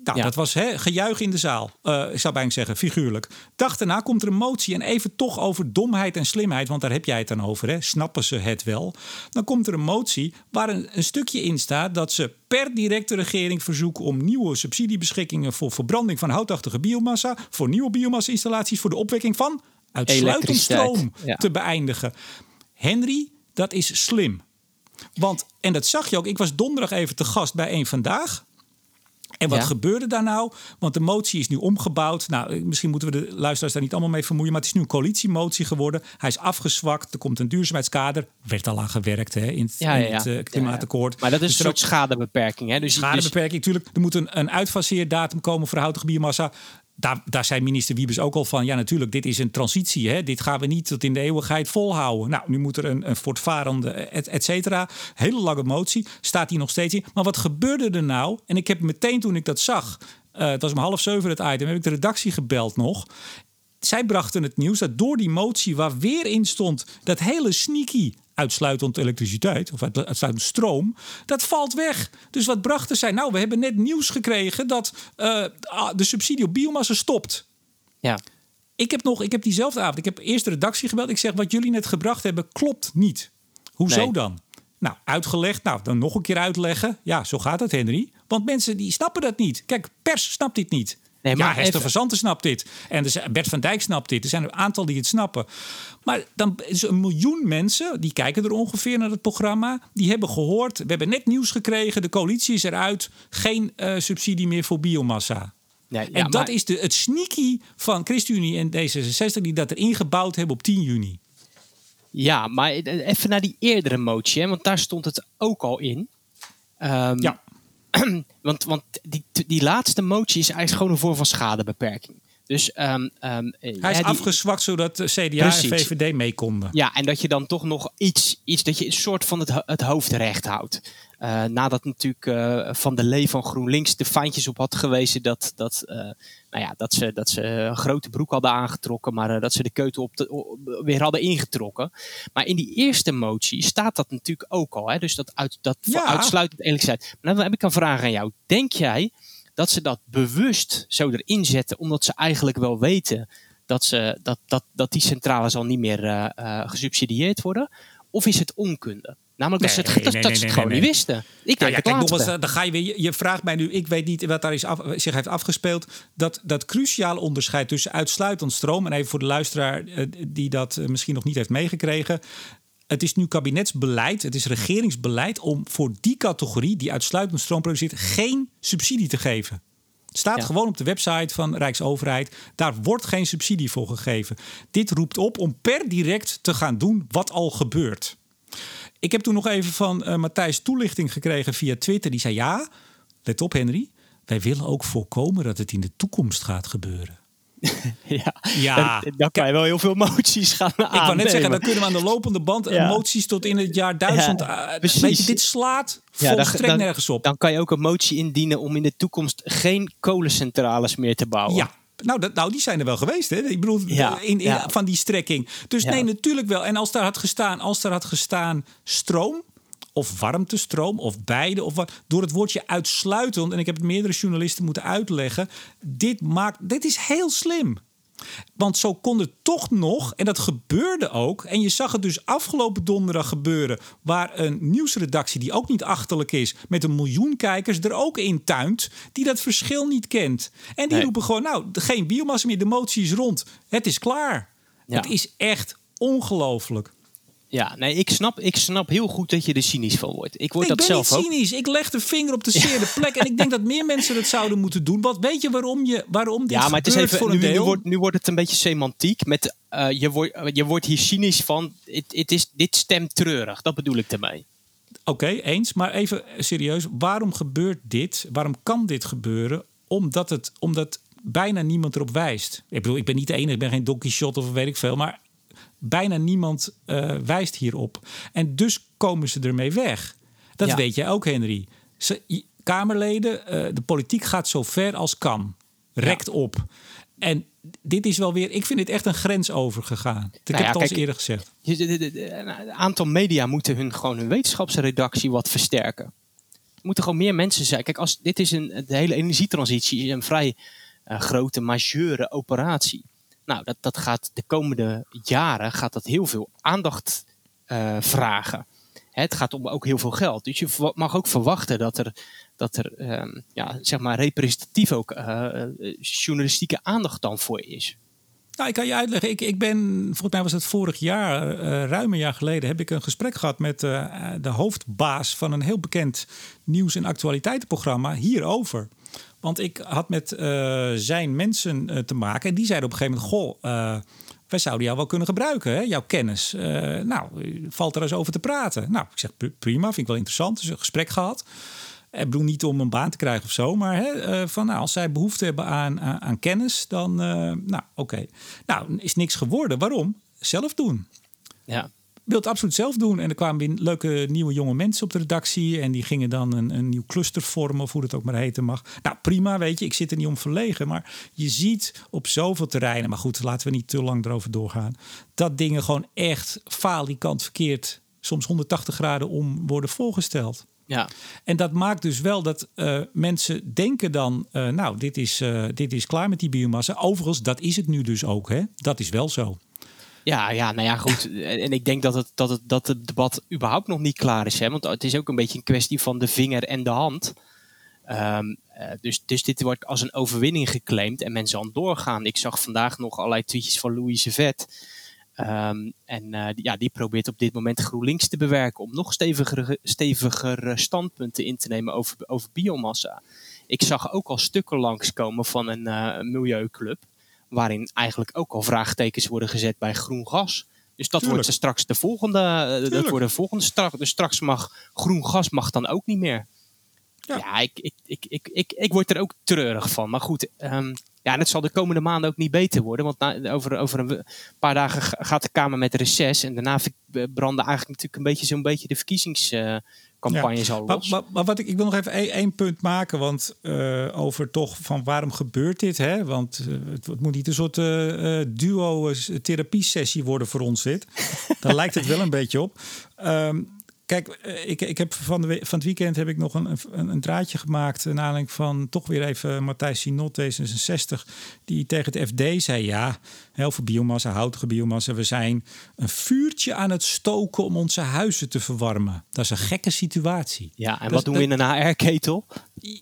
Nou, dat was hè, gejuich in de zaal. Uh, ik zou bijna zeggen, figuurlijk. Dag daarna komt er een motie. En even toch over domheid en slimheid, want daar heb jij het dan over. Hè? Snappen ze het wel? Dan komt er een motie waar een, een stukje in staat dat ze per directe regering verzoeken om nieuwe subsidiebeschikkingen voor verbranding van houtachtige biomassa, voor nieuwe biomassa-installaties, voor de opwekking van uitsluitend stroom te beëindigen. Henry, dat is slim. Want, en dat zag je ook, ik was donderdag even te gast bij een vandaag. En wat gebeurde daar nou? Want de motie is nu omgebouwd. Nou, misschien moeten we de luisteraars daar niet allemaal mee vermoeien. Maar het is nu een coalitiemotie geworden. Hij is afgezwakt. Er komt een duurzaamheidskader. Werd al aan gewerkt hè, in het, ja, ja, in het uh, klimaatakkoord. Maar dat is dus een soort schadebeperking. Hè? Dus, schadebeperking, natuurlijk. Er moet een, een uitfaseerdatum komen voor houtige biomassa daar, daar zei minister Wiebes ook al van. Ja, natuurlijk, dit is een transitie. Hè? Dit gaan we niet tot in de eeuwigheid volhouden. Nou, nu moet er een, een voortvarende, et, et cetera. Hele lange motie. Staat hier nog steeds in. Maar wat gebeurde er nou? En ik heb meteen toen ik dat zag. Uh, het was om half zeven het item. Heb ik de redactie gebeld nog zij brachten het nieuws dat door die motie waar weer in stond dat hele sneaky uitsluitend elektriciteit of uitsluitend stroom, dat valt weg. Dus wat brachten zij? Nou, we hebben net nieuws gekregen dat uh, de subsidie op biomassa stopt. Ja. Ik heb nog, ik heb diezelfde avond, ik heb eerst de redactie gebeld. Ik zeg, wat jullie net gebracht hebben, klopt niet. Hoezo dan? Nou, uitgelegd. Nou, dan nog een keer uitleggen. Ja, zo gaat het, Henry. Want mensen die snappen dat niet. Kijk, pers snapt dit niet. Nee, maar ja, Hester even... Verzanten snapt dit. En dus Bert van Dijk snapt dit. Er zijn een aantal die het snappen. Maar dan is een miljoen mensen, die kijken er ongeveer naar het programma. Die hebben gehoord, we hebben net nieuws gekregen. De coalitie is eruit. Geen uh, subsidie meer voor biomassa. Ja, en dat is de, het sneaky van ChristenUnie en D66 die dat erin gebouwd hebben op 10 juni. Ja, maar even naar die eerdere motie, hè, want daar stond het ook al in. Um, ja. [CLEARS THROAT] want want die, die laatste motie is eigenlijk gewoon een vorm van schadebeperking. Dus, um, um, Hij is afgezwakt zodat de CDA en VVD mee konden. Ja, en dat je dan toch nog iets, iets dat je een soort van het, het hoofdrecht houdt. Uh, nadat natuurlijk uh, Van der Lee van GroenLinks de fijntjes op had gewezen dat, dat, uh, nou ja, dat, ze, dat ze een grote broek hadden aangetrokken, maar dat ze de keutel op de, weer hadden ingetrokken. Maar in die eerste motie staat dat natuurlijk ook al. Hè? Dus dat, uit, dat ja. uitsluitend elektriciteit. Maar dan heb ik een vraag aan jou. Denk jij dat ze dat bewust zo erin zetten, omdat ze eigenlijk wel weten dat, ze, dat, dat, dat die centrales al niet meer uh, uh, gesubsidieerd worden? Of is het onkunde? Namelijk dat ze het, dat, dat ze het gewoon niet wisten. Ik nou, ja, kijk, nogmaals, dan ga je weer. Je, vraagt mij nu, ik weet niet wat daar is af, zich heeft afgespeeld. Dat, dat cruciale onderscheid tussen uitsluitend stroom. En even voor de luisteraar die dat misschien nog niet heeft meegekregen. Het is nu kabinetsbeleid, het is regeringsbeleid om voor die categorie die uitsluitend stroom produceert geen subsidie te geven. Het staat gewoon op de website van Rijksoverheid. Daar wordt geen subsidie voor gegeven. Dit roept op om per direct te gaan doen wat al gebeurt. Ik heb toen nog even van uh, Matthijs toelichting gekregen via Twitter. Die zei: Ja, let op, Henry. Wij willen ook voorkomen dat het in de toekomst gaat gebeuren. [LAUGHS] ja, ja. Dan, kan je wel heel veel moties gaan Ik wou net zeggen, dan kunnen we aan de lopende band ja. moties tot in het jaar duizend. Ja, uh, weet je, dit slaat volstrekt dan, nergens op. Dan kan je ook een motie indienen om in de toekomst geen kolencentrales meer te bouwen. Ja, nou, dat, nou, die zijn er wel geweest. Hè? Ik bedoel, ja, in, in, van die strekking. Dus nee, natuurlijk wel. En als daar had gestaan, als daar had gestaan stroom, of warmtestroom of beide. Of wat, door het woordje uitsluitend, en ik heb het meerdere journalisten moeten uitleggen. Dit, maakt, dit is heel slim. Want zo kon het toch nog, en dat gebeurde ook. En je zag het dus afgelopen donderdag gebeuren. Waar een nieuwsredactie, die ook niet achterlijk is, met een miljoen kijkers er ook in tuint. Die dat verschil niet kent. En die roepen gewoon: Nou, geen biomassa meer, de motie is rond. Het is klaar. Het is echt ongelooflijk. Ja, nee, ik snap, ik snap heel goed dat je er cynisch van wordt. Ik word ik dat zelf ook. cynisch. Ik leg de vinger op de [LAUGHS] zeerde plek. En ik denk dat meer mensen het zouden moeten doen. Wat weet je waarom, je, waarom dit ja, maar het is even, voor een nu, nu, wordt, nu wordt het een beetje semantiek. Met, uh, je, wordt, je wordt hier cynisch van, het, het is, dit stemt treurig. Dat bedoel ik ermee. Oké, eens. Maar even serieus. Waarom gebeurt dit? Waarom kan dit gebeuren? omdat, het, omdat bijna niemand erop wijst. Ik bedoel, ik ben niet de enige, ik ben geen Don Quixote of weet ik veel. Maar bijna niemand uh, wijst hierop. En dus komen ze ermee weg. Dat weet jij ook, Henry. Ze, Kamerleden, uh, de politiek gaat zo ver als kan. Rekt op. En dit is wel weer, ik vind dit echt een grens overgegaan. Ik nou heb het al eerder gezegd. Een aantal media moeten hun, gewoon hun wetenschapsredactie wat versterken. Er moeten gewoon meer mensen zijn. Kijk, als, dit is een, de hele energietransitie is een vrij uh, grote, majeure operatie. Nou, dat, dat gaat de komende jaren gaat dat heel veel aandacht uh, vragen. Het gaat om ook heel veel geld. Dus je mag ook verwachten dat er, dat er ehm, ja, zeg maar representatief ook uh, journalistieke aandacht dan voor is. Nou, ik kan je uitleggen. Ik, ik ben, volgens mij was het vorig jaar, uh, ruim een jaar geleden, heb ik een gesprek gehad met de hoofdbaas van een heel bekend nieuws- en actualiteitenprogramma hierover. Want ik had met uh, zijn mensen te maken en die zeiden op een gegeven moment: Goh, wij zouden jou wel kunnen gebruiken, hè? jouw kennis. nou, valt er eens over te praten. Nou, ik zeg prima, vind ik wel interessant. Dus een gesprek gehad. Ik bedoel niet om een baan te krijgen of zo, maar hè, van, nou, als zij behoefte hebben aan, aan, kennis, dan, nou, oké. Nou, is niks geworden. Waarom? Zelf doen. Ja. Wil het absoluut zelf doen. En er kwamen weer leuke nieuwe jonge mensen op de redactie. En die gingen dan een, een nieuw cluster vormen, of hoe het ook maar heten mag. Nou, prima, weet je. Ik zit er niet om verlegen. Maar je ziet op zoveel terreinen, maar goed, laten we niet te lang erover doorgaan. Dat dingen gewoon echt falikant verkeerd, soms 180 graden om worden voorgesteld. Ja. En dat maakt dus wel dat uh, mensen denken dan, uh, nou, dit is, uh, dit is klaar met die biomassa. Overigens, dat is het nu dus ook, hè? Dat is wel zo. Ja, ja, nou ja, goed. [LAUGHS] En ik denk dat het, dat het, dat het debat überhaupt nog niet klaar is. Hè? Want het is ook een beetje een kwestie van de vinger en de hand. Um, dus, dus dit wordt als een overwinning geclaimd en mensen aan doorgaan. Ik zag vandaag nog allerlei tweetjes van Louise Vet. Um, en uh, ja, die probeert op dit moment GroenLinks te bewerken om nog steviger, steviger standpunten in te nemen over, over biomassa. Ik zag ook al stukken langskomen van een uh, milieuclub, waarin eigenlijk ook al vraagtekens worden gezet bij groen gas. Dus dat Tuurlijk. wordt straks de volgende, uh, dat wordt de volgende straks. Dus straks mag groen gas mag dan ook niet meer. Ja, ja ik, ik, ik, ik, ik, ik word er ook treurig van. Maar goed, um, ja, het zal de komende maanden ook niet beter worden. Want na, over, over een paar dagen gaat de Kamer met reces. En daarna branden eigenlijk natuurlijk een beetje zo'n beetje de verkiezingscampagnes ja. al los. Maar, maar, wat ik, ik wil nog even één, punt maken. Want uh, over toch van waarom gebeurt dit? Hè? Want uh, het, het, moet niet een soort uh, duo-therapie sessie worden voor ons dit. Daar lijkt het wel een beetje op. Um, Kijk, eh, ik, ik heb van, de, van het weekend heb ik nog een, een, een draadje gemaakt. Naar aanleiding van toch weer even Matthijs Sinot, D66. Die tegen het FD zei: Ja, heel veel biomassa, houtige biomassa. We zijn een vuurtje aan het stoken om onze huizen te verwarmen. Dat is een gekke situatie. Ja, en wat doen we in een HR-ketel?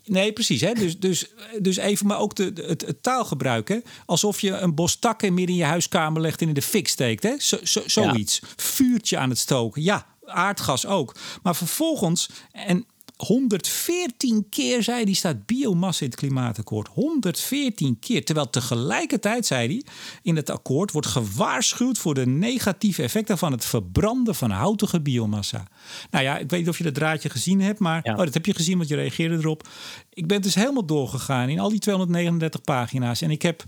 Nee, precies. Hè? Dus, dus, dus even, maar ook de, het, het taalgebruik. Hè? Alsof je een bos takken midden in je huiskamer legt en in de fik steekt. Hè? Zo, zoiets. Vuurtje aan het stoken. Ja, aardgas ook. Maar vervolgens, en 114 keer zei hij, staat biomassa in het klimaatakkoord. 114 keer. Terwijl tegelijkertijd, zei hij, in het akkoord wordt gewaarschuwd voor de negatieve effecten van het verbranden van houtige biomassa. Nou ja, ik weet niet of je dat draadje gezien hebt, maar oh, dat heb je gezien, want je reageerde erop. Ik ben dus helemaal doorgegaan in al die 239 pagina's. En ik heb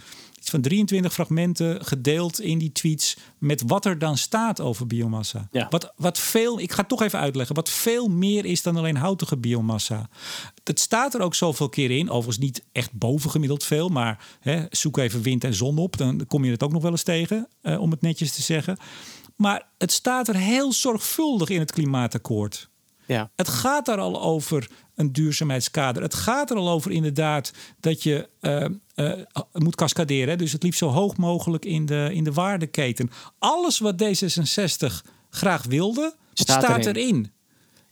van 23 fragmenten gedeeld in die tweets met wat er dan staat over biomassa. Wat, wat veel, ik ga het toch even uitleggen, wat veel meer is dan alleen houtige biomassa. Het staat er ook zoveel keer in, overigens niet echt bovengemiddeld veel, maar hè, zoek even wind en zon op, dan kom je het ook nog wel eens tegen, eh, om het netjes te zeggen. Maar het staat er heel zorgvuldig in het klimaatakkoord. Ja. Het gaat daar al over een duurzaamheidskader. Het gaat er al over inderdaad dat je uh, uh, moet cascaderen. Dus het liefst zo hoog mogelijk in de, in de waardeketen. Alles wat D66 graag wilde, staat, erin.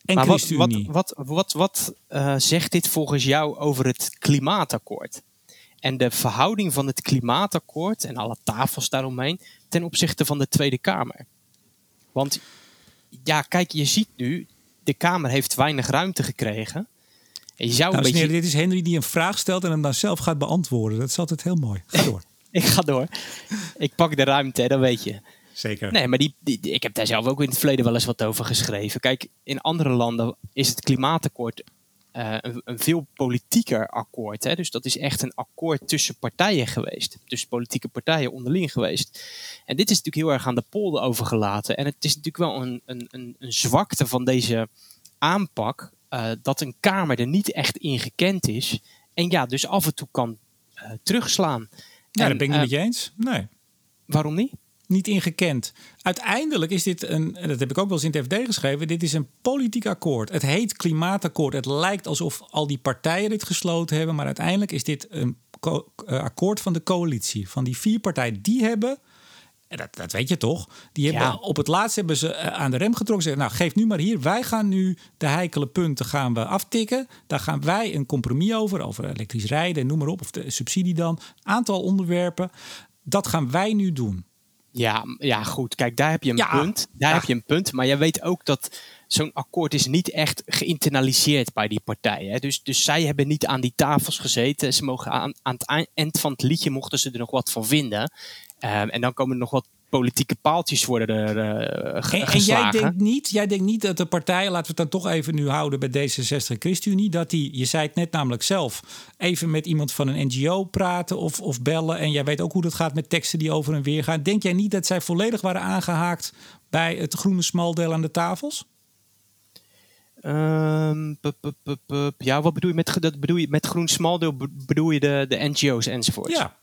En maar wat, wat, wat, wat, wat uh, zegt dit volgens jou over het klimaatakkoord? En de verhouding van het klimaatakkoord en alle tafels daaromheen ten opzichte van de Tweede Kamer. Want ja, kijk, je ziet nu, de Kamer heeft weinig ruimte gekregen. En je zou een beetje... dit is Henry die een vraag stelt en hem dan zelf gaat beantwoorden. Dat is altijd heel mooi. Ga door. [LAUGHS] ik ga door. Ik pak de ruimte, dat weet je. Zeker. Nee, maar die, die, ik heb daar zelf ook in het verleden wel eens wat over geschreven. Kijk, in andere landen is het klimaatakkoord eh, een, een, veel politieker akkoord. Hè? Dus dat is echt een akkoord tussen partijen geweest. Tussen politieke partijen onderling geweest. En dit is natuurlijk heel erg aan de polder overgelaten. En het is natuurlijk wel een, een, een, een zwakte van deze aanpak. Uh, dat een Kamer er niet echt in gekend is. En ja, dus af en toe kan uh, terugslaan. Ja, en, dat ben ik niet met je eens. Nee. Waarom niet? Niet ingekend. Uiteindelijk is dit een, en dat heb ik ook wel eens in het FD geschreven, dit is een politiek akkoord. Het heet klimaatakkoord. Het lijkt alsof al die partijen dit gesloten hebben, maar uiteindelijk is dit een eh, akkoord van de coalitie. Van die vier partijen, die hebben dat, dat weet je toch? Die hebben, ja. Op het laatst hebben ze eh, aan de rem getrokken. Zeggen, nou, geef nu maar hier. Wij gaan nu de heikele punten gaan we aftikken. Daar gaan wij een compromis over. Over elektrisch rijden en noem maar op. Of de subsidie dan. Aantal onderwerpen. Dat gaan wij nu doen. Ja, ja, goed. Kijk, daar heb je een punt. Daar heb je een punt. Maar je weet ook dat zo'n akkoord is niet echt geïnternaliseerd bij die partijen. Hè. Dus, dus zij hebben niet aan die tafels gezeten. Ze mogen aan, aan het eind van het liedje mochten ze er nog wat van vinden. Um, en dan komen er nog wat politieke paaltjes worden er uh, en, en, jij denkt niet, jij denkt niet dat de partijen, laten we het dan toch even nu houden bij D66 en ChristenUnie, dat die, je zei het net namelijk zelf, even met iemand van een NGO praten of, of bellen. En jij weet ook hoe dat gaat met teksten die over en weer gaan. Denk jij niet dat zij volledig waren aangehaakt bij het groene smaldeel aan de tafels? Um, ja, wat bedoel je met, dat bedoel je met groen smaldeel? Bedoel je de, de NGO's enzovoort? Ja,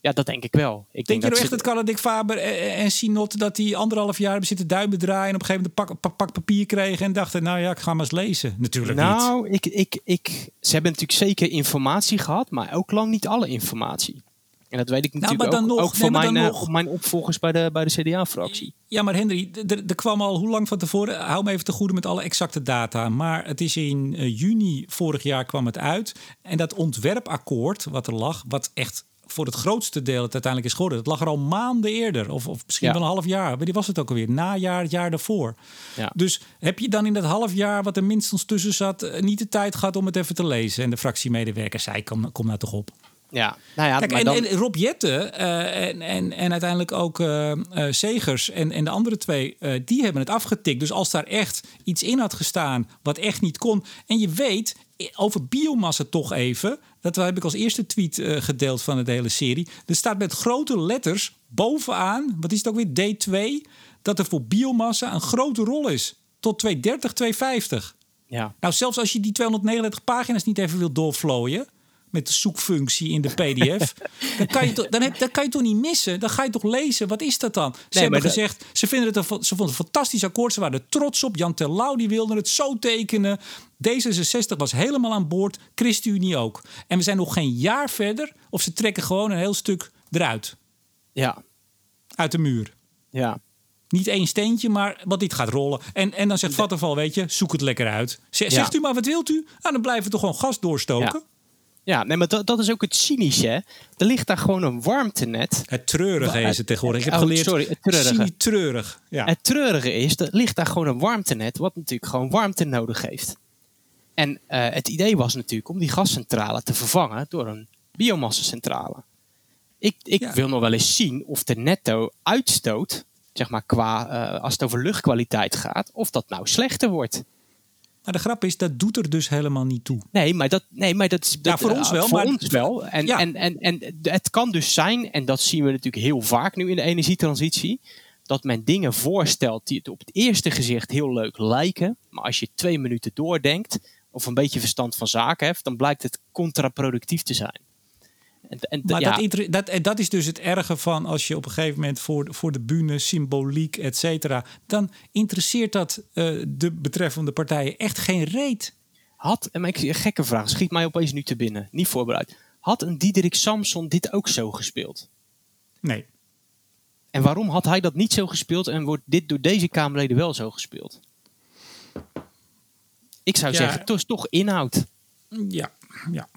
ja. Dat denk ik wel. Ik denk, denk je nou echt dat Carla Dick Faber en, Sinot dat die anderhalf jaar hebben zitten duimen draaien en op een gegeven moment een pak, pak, papier kregen en dachten, nou ja, ik ga maar eens lezen. Natuurlijk nou, niet. ik, ik, ik, ze hebben natuurlijk zeker informatie gehad, maar ook lang niet alle informatie. En dat weet ik nou, natuurlijk nou, ook, nog, ook van mijn, nog, mijn opvolgers bij de, bij de CDA-fractie. Ja, maar Henry, er kwam al hoe lang van tevoren... hou me even te goede met alle exacte data... maar het is in uh, juni vorig jaar kwam het uit. En dat ontwerpakkoord wat er lag... wat echt voor het grootste deel het uiteindelijk is geworden. Het lag er al maanden eerder, of, of misschien wel een half jaar. die was het ook alweer? Najaar, het jaar daarvoor. Ja. Dus heb je dan in dat half jaar, wat er minstens tussen zat, eh, niet de tijd gehad om het even te lezen? En de fractiemedewerker zei: Kom, kom nou toch op. Ja, nou ja, Kijk, en, dan... en, Rob Jette uh, en, en, en uiteindelijk ook uh, uh, Segers en, en de andere twee, die hebben het afgetikt. Dus als daar echt iets in had gestaan wat echt niet kon. En je weet, over biomassa toch even. Dat heb ik als eerste tweet uh, gedeeld van de hele serie. Er staat met grote letters bovenaan, wat is het ook weer, D2, dat er voor biomassa een grote rol is. Tot 230, 250. Ja. Nou, zelfs als je die 239 pagina's niet even wil doorvlooien met de zoekfunctie in de PDF. [LAUGHS] dan, kan je toch, dan, heb, dan kan je toch niet missen? Dan ga je toch lezen. Wat is dat dan? Ze hebben gezegd, ze, vinden het een, ze vonden het een fantastisch akkoord. Ze waren er trots op. Jan Terlouw die wilde het zo tekenen. D66 was helemaal aan boord. ChristenUnie ook. En we zijn nog geen jaar verder. Of ze trekken gewoon een heel stuk eruit. Ja. Uit de muur. Ja. Niet één steentje, maar wat dit gaat rollen. En, en dan zegt Vattenval, weet je, zoek het lekker uit. Zegt u maar, wat wilt u? Nou, dan blijven we toch gewoon gas doorstoken. Ja, nee, maar dat, dat is ook het cynische. Er ligt daar gewoon een warmtenet. Het treurige is het tegenwoordig. Ik heb oh, geleerd, sorry, het treurige. treurig. Ja. Het treurige is, er ligt daar gewoon een warmtenet... wat natuurlijk gewoon warmte nodig heeft. En uh, het idee was natuurlijk om die gascentrale te vervangen... door een biomassacentrale. Ik, ik wil nog wel eens zien of de netto uitstoot... zeg maar qua, uh, als het over luchtkwaliteit gaat... of dat nou slechter wordt. Maar de grap is, dat doet er dus helemaal niet toe. Nee, maar dat, nee, maar dat, dat ja, voor ons wel. Voor maar, ons wel. En, ja. en, en, en het kan dus zijn, en dat zien we natuurlijk heel vaak nu in de energietransitie, dat men dingen voorstelt die het op het eerste gezicht heel leuk lijken. Maar als je twee minuten doordenkt, of een beetje verstand van zaken hebt, dan blijkt het contraproductief te zijn. En, maar dat, dat, dat, is dus het erge van als je op een gegeven moment voor, voor de bühne, symboliek, et cetera, dan interesseert dat uh, de betreffende partijen echt geen reet. Had, en ik, een gekke vraag, schiet mij opeens nu te binnen, niet voorbereid. Had een Diederik Samson dit ook zo gespeeld? Nee. En waarom had hij dat niet zo gespeeld en wordt dit door deze Kamerleden wel zo gespeeld? Ik zou zeggen, het is toch inhoud. Ja, ja.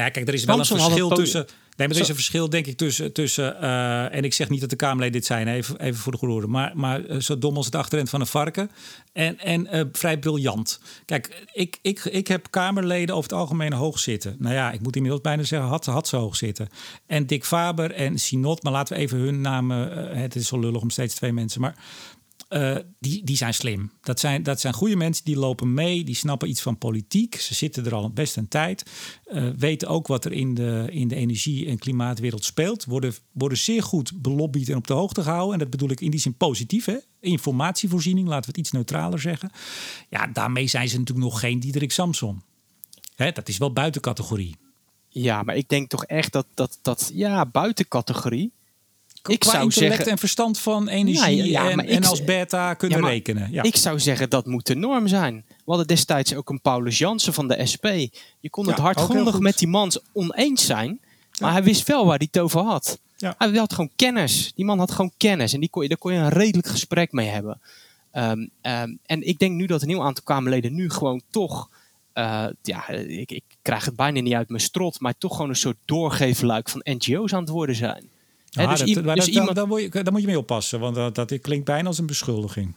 Nou, kijk, er is wel een verschil tussen. Nee, maar er is een verschil, denk ik, tussen. tussen uh, en ik zeg niet dat de Kamerleden dit zijn, even, even voor de goede Maar, maar uh, zo dom als het achterend van een varken. En, en uh, vrij briljant. Kijk, ik, ik, ik heb Kamerleden over het algemeen hoog zitten. Nou ja, ik moet inmiddels bijna zeggen, had, had ze hoog zitten. En Dick Faber en Sinot, maar laten we even hun namen. het is zo lullig om steeds twee mensen. Maar uh, die, die zijn slim. Dat zijn, dat zijn goede mensen die lopen mee, die snappen iets van politiek. Ze zitten er al best een tijd. Uh, weten ook wat er in de, in de energie- en klimaatwereld speelt. Worden, worden zeer goed belobbyd en op de hoogte gehouden. En dat bedoel ik in die zin positief. Hè? Informatievoorziening, laten we het iets neutraler zeggen. Ja, daarmee zijn ze natuurlijk nog geen Diederik Samson. Hè, dat is wel buiten categorie. Ja, maar ik denk toch echt dat dat, dat ja, buiten categorie ik zou intellect zeggen, en verstand van energie ja, en, en, als beta kunnen rekenen. Ja. Ik zou zeggen dat moet de norm zijn. We hadden destijds ook een Paulus Jansen van de SP. Je kon het hardgrondig met die man oneens zijn, maar hij wist wel waar hij het over had. Hij had gewoon kennis. Die man had gewoon kennis en die kon je, daar kon je een redelijk gesprek mee hebben. Um, um, en ik denk nu dat een nieuw aantal Kamerleden nu gewoon toch uh, ja, ik, ik, krijg het bijna niet uit mijn strot, maar toch gewoon een soort doorgeefluik van NGO's aan het worden zijn. Ja, dus, dus dat, iemand... daar, moet je, daar moet je mee oppassen, want dat, dat klinkt bijna als een beschuldiging.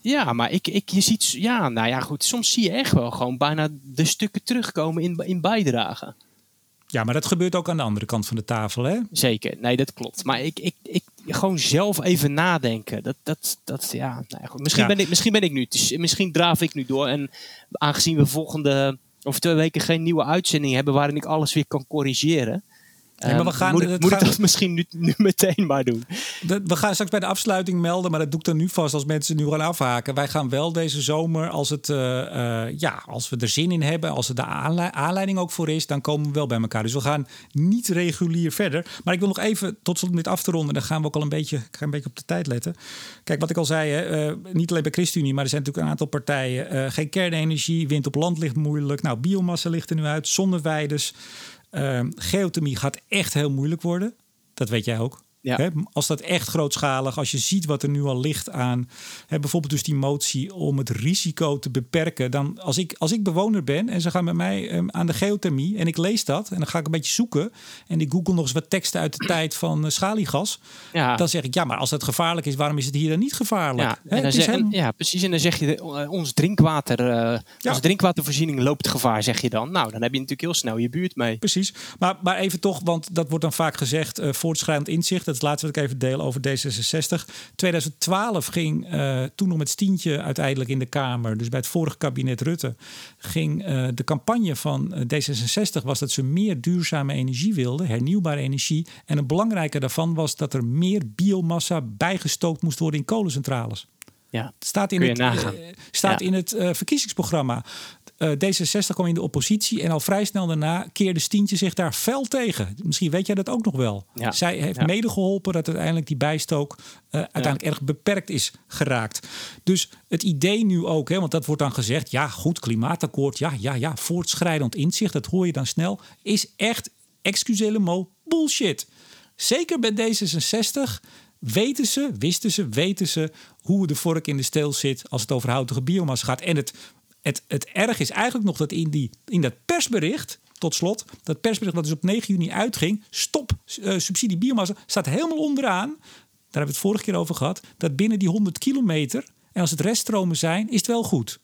Ja, maar ik, ik, je ziet, ja, nou ja, goed, soms zie je echt wel gewoon bijna de stukken terugkomen in, in bijdragen. Ja, maar dat gebeurt ook aan de andere kant van de tafel, hè? Zeker, nee, dat klopt. Maar ik, ik, ik gewoon zelf even nadenken. Dat, dat, dat ja, nou ja goed. Misschien, Ben ik, misschien ben ik nu, misschien draaf ik nu door. En aangezien we volgende, of twee weken geen nieuwe uitzending hebben waarin ik alles weer kan corrigeren maar we ehm, gaan, moet, moet ik dat misschien nu, [LAUGHS] nu meteen maar doen? we gaan straks bij de afsluiting melden, maar dat doe ik dan nu vast als mensen nu gaan afhaken. Wij gaan wel deze zomer, als, het, uh, ja, als we er zin in hebben, als er de aanleiding ook voor is, dan komen we wel bij elkaar. Dus we gaan niet regulier verder. Maar ik wil nog even, tot slot met af te ronden, dan gaan we ook al een beetje, ik ga een beetje op de tijd letten. Kijk, wat ik al zei, hè, uh, niet alleen bij ChristenUnie, maar er zijn natuurlijk een aantal partijen. geen kernenergie, wind op land ligt moeilijk. Nou, biomassa ligt er nu uit, zonneweiders. Uh, geothermie gaat echt heel moeilijk worden. Dat weet jij ook. Ja. als dat echt grootschalig, als je ziet wat er nu al ligt aan, bijvoorbeeld dus die motie om het risico te beperken, dan als ik, als ik bewoner ben en ze gaan met mij ehm, aan de geothermie en ik lees dat en dan ga ik een beetje zoeken en ik google nog eens wat teksten uit de [CLEARS THROAT] tijd van uh, schaliegas, ja. dan zeg ik ja, maar als het gevaarlijk is, waarom is het hier dan niet gevaarlijk? Ja, en dan zeg, ja precies. En dan zeg je, uh, ons drinkwater, uh, onze drinkwatervoorziening loopt gevaar, zeg je dan. Nou, dan heb je natuurlijk heel snel je buurt mee. Precies. Maar, maar even toch, want dat wordt dan vaak gezegd, voortschrijdend inzicht dat is laatste wat ik even deel over D66. 2012 ging uh, toen nog met Stientje uiteindelijk in de Kamer, dus bij het vorige kabinet Rutte, ging uh, de campagne van eh, D66 was dat ze meer duurzame energie wilden, hernieuwbare energie. En een belangrijke daarvan was dat er meer biomassa bijgestookt moest worden in kolencentrales. Ja, staat in het, uh, staat in het uh, verkiezingsprogramma. Uh, D66 kwam in de oppositie en al vrij snel daarna keerde Stientje zich daar fel tegen. Misschien weet jij dat ook nog wel. Ja. Zij heeft ja. mede geholpen dat uiteindelijk die bijstook uiteindelijk erg beperkt is geraakt. Dus het idee nu ook, hè, want dat wordt dan gezegd, ja goed, klimaatakkoord, ja, ja, ja, voortschrijdend inzicht, dat hoor je dan snel, is echt, excusez mo, bullshit. Zeker bij D66 weten ze, wisten ze, weten ze hoe de vork in de steel zit als het over houtige biomassa gaat. En het, het, het erg is eigenlijk nog dat in, die, in dat persbericht, tot slot, dat persbericht dat dus op 9 juni uitging, stop uh, subsidie biomassa, staat helemaal onderaan, daar hebben we het vorige keer over gehad, dat binnen die 100 kilometer, en als het reststromen zijn, is het wel goed.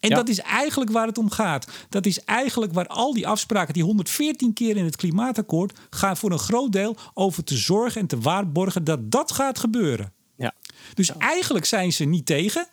En dat is eigenlijk waar het om gaat. Dat is eigenlijk waar al die afspraken, die 114 keer in het klimaatakkoord, gaan voor een groot deel over te zorgen en te waarborgen dat dat gaat gebeuren. Ja. Dus eigenlijk zijn ze niet tegen.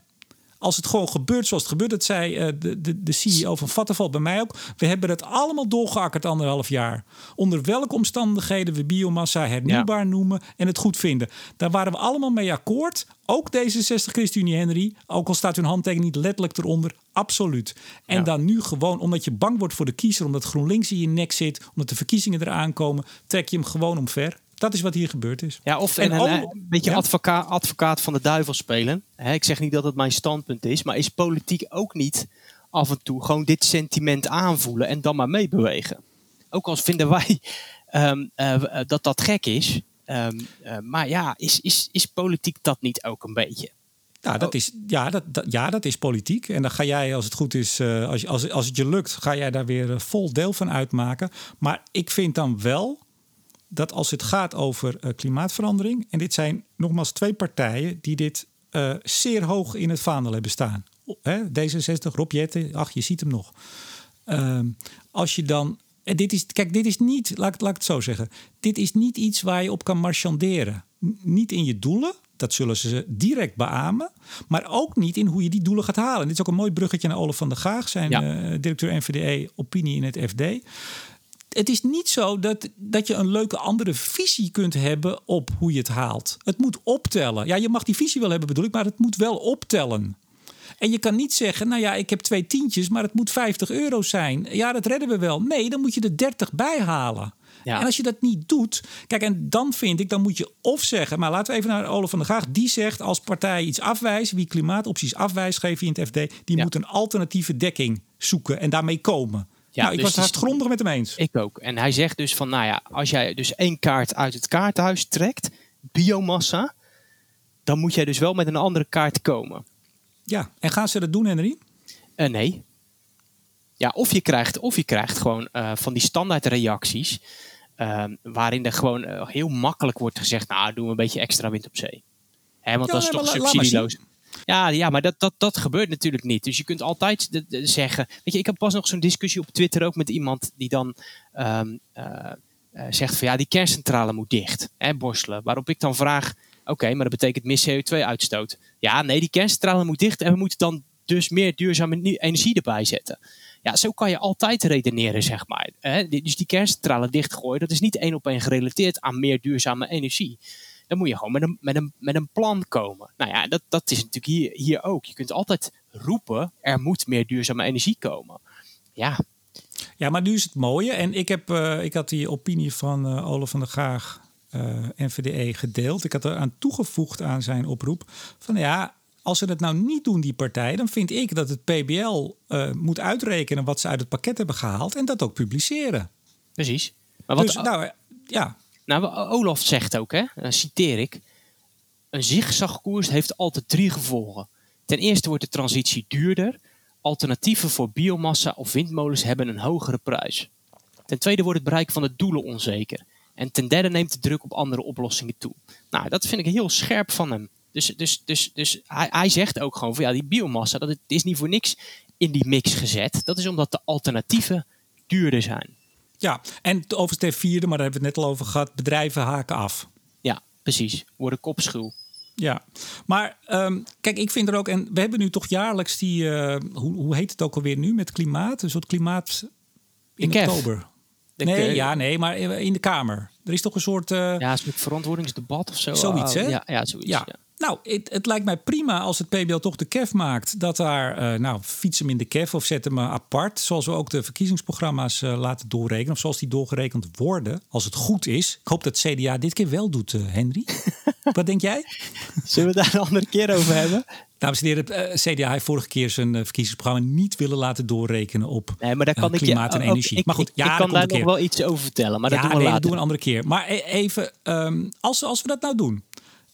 Als het gewoon gebeurt zoals het gebeurt, dat zei uh, de, de, de CEO van Vattenfall bij mij ook. We hebben het allemaal doorgeakkerd anderhalf jaar. Onder welke omstandigheden we biomassa hernieuwbaar noemen en het goed vinden. Daar waren we allemaal mee akkoord. Ook D66 ChristenUnie Henry, ook al staat hun handtekening niet letterlijk eronder, absoluut. En dan nu gewoon, omdat je bang wordt voor de kiezer, omdat GroenLinks in je nek zit, omdat de verkiezingen eraan komen, trek je hem gewoon omver. Dat is wat hier gebeurd is. Ja, of en, een, een, beetje advocaat, advocaat van de duivel spelen. ik zeg niet dat het mijn standpunt is, maar is politiek ook niet af en toe gewoon dit sentiment aanvoelen en dan maar meebewegen? Ook als vinden wij [LAUGHS] um, uh, dat dat gek is. Um, uh, maar ja, is, is, is politiek dat niet ook een beetje? Ja, dat is, ja, dat, dat, ja, dat is politiek. En dan ga jij, als het goed is, uh, als, als, als het je lukt, ga jij daar weer vol deel van uitmaken. Maar ik vind dan wel dat als het gaat over uh, klimaatverandering, en dit zijn nogmaals twee partijen die dit uh, zeer hoog in het vaandel hebben staan. Hè? D66, Rob Jetten, ach, je ziet hem nog. Uh, als je dan. En dit is, kijk, dit is niet, laat, laat ik het zo zeggen. Dit is niet iets waar je op kan marchanderen. niet in je doelen, dat zullen ze direct beamen. Maar ook niet in hoe je die doelen gaat halen. dit is ook een mooi bruggetje naar Olaf van der Gaag, zijn ja. directeur NVDE, opinie in het FD het is niet zo dat, dat je een leuke andere visie kunt hebben op hoe je het haalt. Het moet optellen. Ja, je mag die visie wel hebben, bedoel ik, maar het moet wel optellen. En je kan niet zeggen, nou ja, ik heb twee tientjes, maar het moet 50 euro zijn. Ja, dat redden we wel. Nee, dan moet je er 30 bij halen. Ja. En als je dat niet doet, kijk, en dan vind ik, dan moet je of zeggen, maar laten we even naar Olaf van der Graag. Die zegt als partij iets afwijst, wie klimaatopties afwijst, geef je in het FD, die moet een alternatieve dekking zoeken en daarmee komen. Ja, nou, ik dus was het grondig met hem eens. Ik ook. En hij zegt dus van, nou ja, als jij dus één kaart uit het kaarthuis trekt, biomassa, dan moet jij dus wel met een andere kaart komen. Ja, en gaan ze dat doen, Henry? Uh, nee. Ja, of je krijgt, of je krijgt gewoon uh, van die standaard reacties, uh, waarin er gewoon uh, heel makkelijk wordt gezegd, nou, doen we een beetje extra wind op zee. Hè, want ja, dat is nee, toch subsidieloos. Ja, ja maar dat, dat, dat gebeurt natuurlijk niet. Dus je kunt altijd zeggen. Weet je, ik heb pas nog zo'n discussie op Twitter ook met iemand die dan um, uh, zegt van ja, die kerncentrale moet dicht. Hè, borstelen. Waarop ik dan vraag: oké, maar dat betekent meer CO2-uitstoot. Ja, nee, die kerncentrale moet dicht en we moeten dan dus meer duurzame energie erbij zetten. Ja, zo kan je altijd redeneren, zeg maar. Dus die kerncentrale dichtgooien, dat is niet één op één gerelateerd aan meer duurzame energie dan moet je gewoon met een, met een, met een plan komen. Nou ja, dat, dat is natuurlijk hier, hier ook. Je kunt altijd roepen, er moet meer duurzame energie komen. Ja. Ja, maar nu is het mooie. En ik, heb, uh, ik had die opinie van uh, Olaf van der Gaag, uh, eh, NVDE, gedeeld. Ik had er aan toegevoegd aan zijn oproep. Van ja, als ze dat nou niet doen, die partij, dan vind ik dat het PBL moet uitrekenen wat ze uit het pakket hebben gehaald en dat ook publiceren. Precies. Maar wat, dus, nou, ja, nou, Olaf zegt ook, hè, citeer ik. Een zigzagkoers heeft altijd drie gevolgen. Ten eerste wordt de transitie duurder. Alternatieven voor biomassa of windmolens hebben een hogere prijs. Ten tweede wordt het bereik van de doelen onzeker. En ten derde neemt de druk op andere oplossingen toe. Nou, dat vind ik heel scherp van hem. Dus, dus, dus, dus hij, hij zegt ook gewoon van ja, die biomassa, dat is niet voor niks in die mix gezet. Dat is omdat de alternatieven duurder zijn. Ja, en over het vierde, maar daar hebben we het net al over gehad. Bedrijven haken af. Ja, precies. Worden kopschuw. Ja, maar um, kijk, ik vind er ook, en we hebben nu toch jaarlijks die, uh, hoe, hoe heet het ook alweer nu met klimaat? Een soort klimaat in de oktober. De nee, ja, nee, maar in de Kamer. Er is toch een soort. Uh, ja, een soort verantwoordingsdebat of zo. Zoiets, hè? Ja, ja zoiets. Ja. ja. Nou, het, het, lijkt mij prima als het PBL toch de KEF maakt. Dat daar, uh, nou, fiets hem in de KEF of zet hem apart. Zoals we ook de verkiezingsprogramma's uh, laten doorrekenen. Of zoals die doorgerekend worden, als het goed is. Ik hoop dat CDA dit keer wel doet, uh, Henry. [LAUGHS] Wat denk jij? Zullen we daar een andere keer over hebben? Dames en heren, CDA heeft vorige keer zijn verkiezingsprogramma niet willen laten doorrekenen op nee, maar daar kan klimaat ik, en energie. Ik, maar goed, ja, ik kan daar nog wel iets over vertellen. Maar dat doen we nee, later. Dat doen we een andere keer. Maar even, um, als, als we dat nou doen.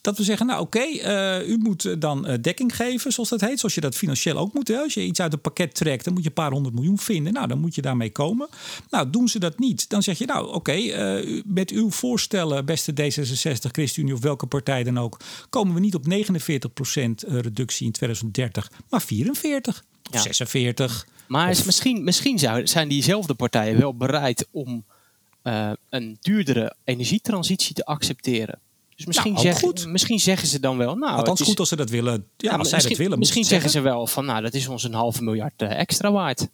Dat we zeggen, nou oké, okay, uh, u moet dan uh, dekking geven, zoals dat heet. Zoals je dat financieel ook moet. Hè? Als je iets uit een pakket trekt, dan moet je een paar honderd miljoen vinden. Nou, dan moet je daarmee komen. Nou, doen ze dat niet, dan zeg je, nou oké, okay, uh, met uw voorstellen, beste D66, ChristenUnie of welke partij dan ook, komen we niet op 49% reductie in 2030, maar 44 of ja. 46. Maar of... misschien, misschien zijn diezelfde partijen wel bereid om een duurdere energietransitie te accepteren. Dus misschien, nou, zeggen, misschien zeggen ze dan wel. Nou, Althans, is, goed als ze dat willen. Ja, als zij dat willen. Misschien zeggen ze wel van, nou, dat is ons een halve miljard uh, extra waard.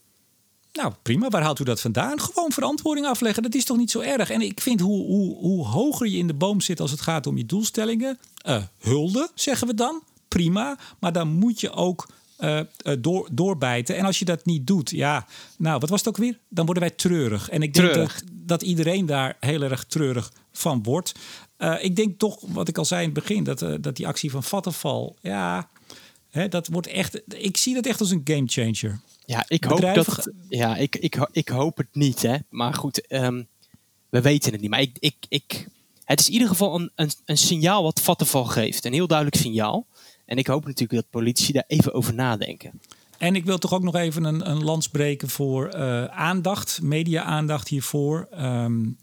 Nou, prima. Waar haalt u dat vandaan? Gewoon verantwoording afleggen. Dat is toch niet zo erg? En ik vind hoe, hoe, hoe hoger je in de boom zit als het gaat om je doelstellingen. Uh, hulde, zeggen we dan. Prima. Maar dan moet je ook uh, door, doorbijten. En als je dat niet doet, ja, nou, wat was het ook weer? Dan worden wij treurig. En ik denk dat, dat, iedereen daar heel erg treurig van wordt. Uh, ik denk toch, wat ik al zei in het begin, dat, uh, dat die actie van Vattenfall, ja, hè, dat wordt echt. Ik zie dat echt als een game changer. Ja, ik hoop dat. Ja, ik, ik, ik hoop het niet, hè. Maar goed, um, we weten het niet. Maar ik, ik, ik, het is in ieder geval een, een, een signaal wat Vattenfall geeft. Een heel duidelijk signaal. En ik hoop natuurlijk dat politici daar even over nadenken. En ik wil toch ook nog even een, een lans breken voor uh, aandacht, media-aandacht hiervoor. Um,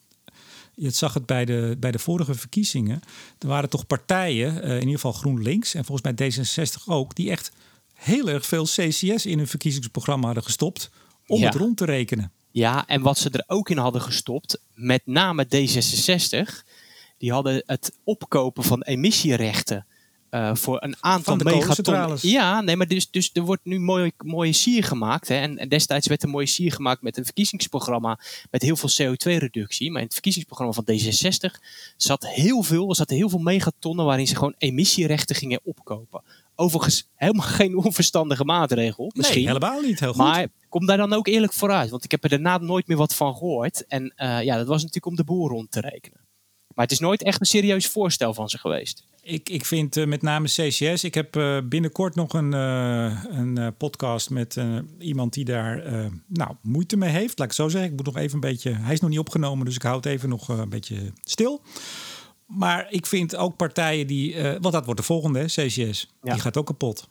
je zag het bij de, bij de vorige verkiezingen. Er waren toch partijen, uh, in ieder geval GroenLinks en volgens mij D66 ook, die echt heel erg veel CCS in hun verkiezingsprogramma hadden gestopt om ja. het rond te rekenen. Ja, en wat ze er ook in hadden gestopt, met name D66, die hadden het opkopen van emissierechten uh, voor een aantal megaton. Ja, nee, maar dus, dus er wordt nu mooi, mooie sier gemaakt. Hè? En, en, destijds werd een mooie sier gemaakt met een verkiezingsprogramma met heel veel CO2-reductie. Maar in het verkiezingsprogramma van D66 zat heel veel, er zaten heel veel megatonnen waarin ze gewoon emissierechten gingen opkopen. Overigens helemaal [LAUGHS] geen onverstandige maatregel. Misschien. Nee, helemaal niet. Heel goed. Maar kom daar dan ook eerlijk vooruit. Want ik heb er daarna nooit meer wat van gehoord. En uh, ja, dat was natuurlijk om de boer rond te rekenen. Maar het is nooit echt een serieus voorstel van ze geweest. Ik, ik vind uh, met name CCS. Ik heb uh, binnenkort nog een, uh, een podcast met iemand die daar nou, moeite mee heeft. Laat ik zo zeggen. Ik moet nog even een beetje. Hij is nog niet opgenomen, dus ik houd even nog een beetje stil. Maar ik vind ook partijen die. want dat wordt de volgende, hè, CCS. Ja. Die gaat ook kapot.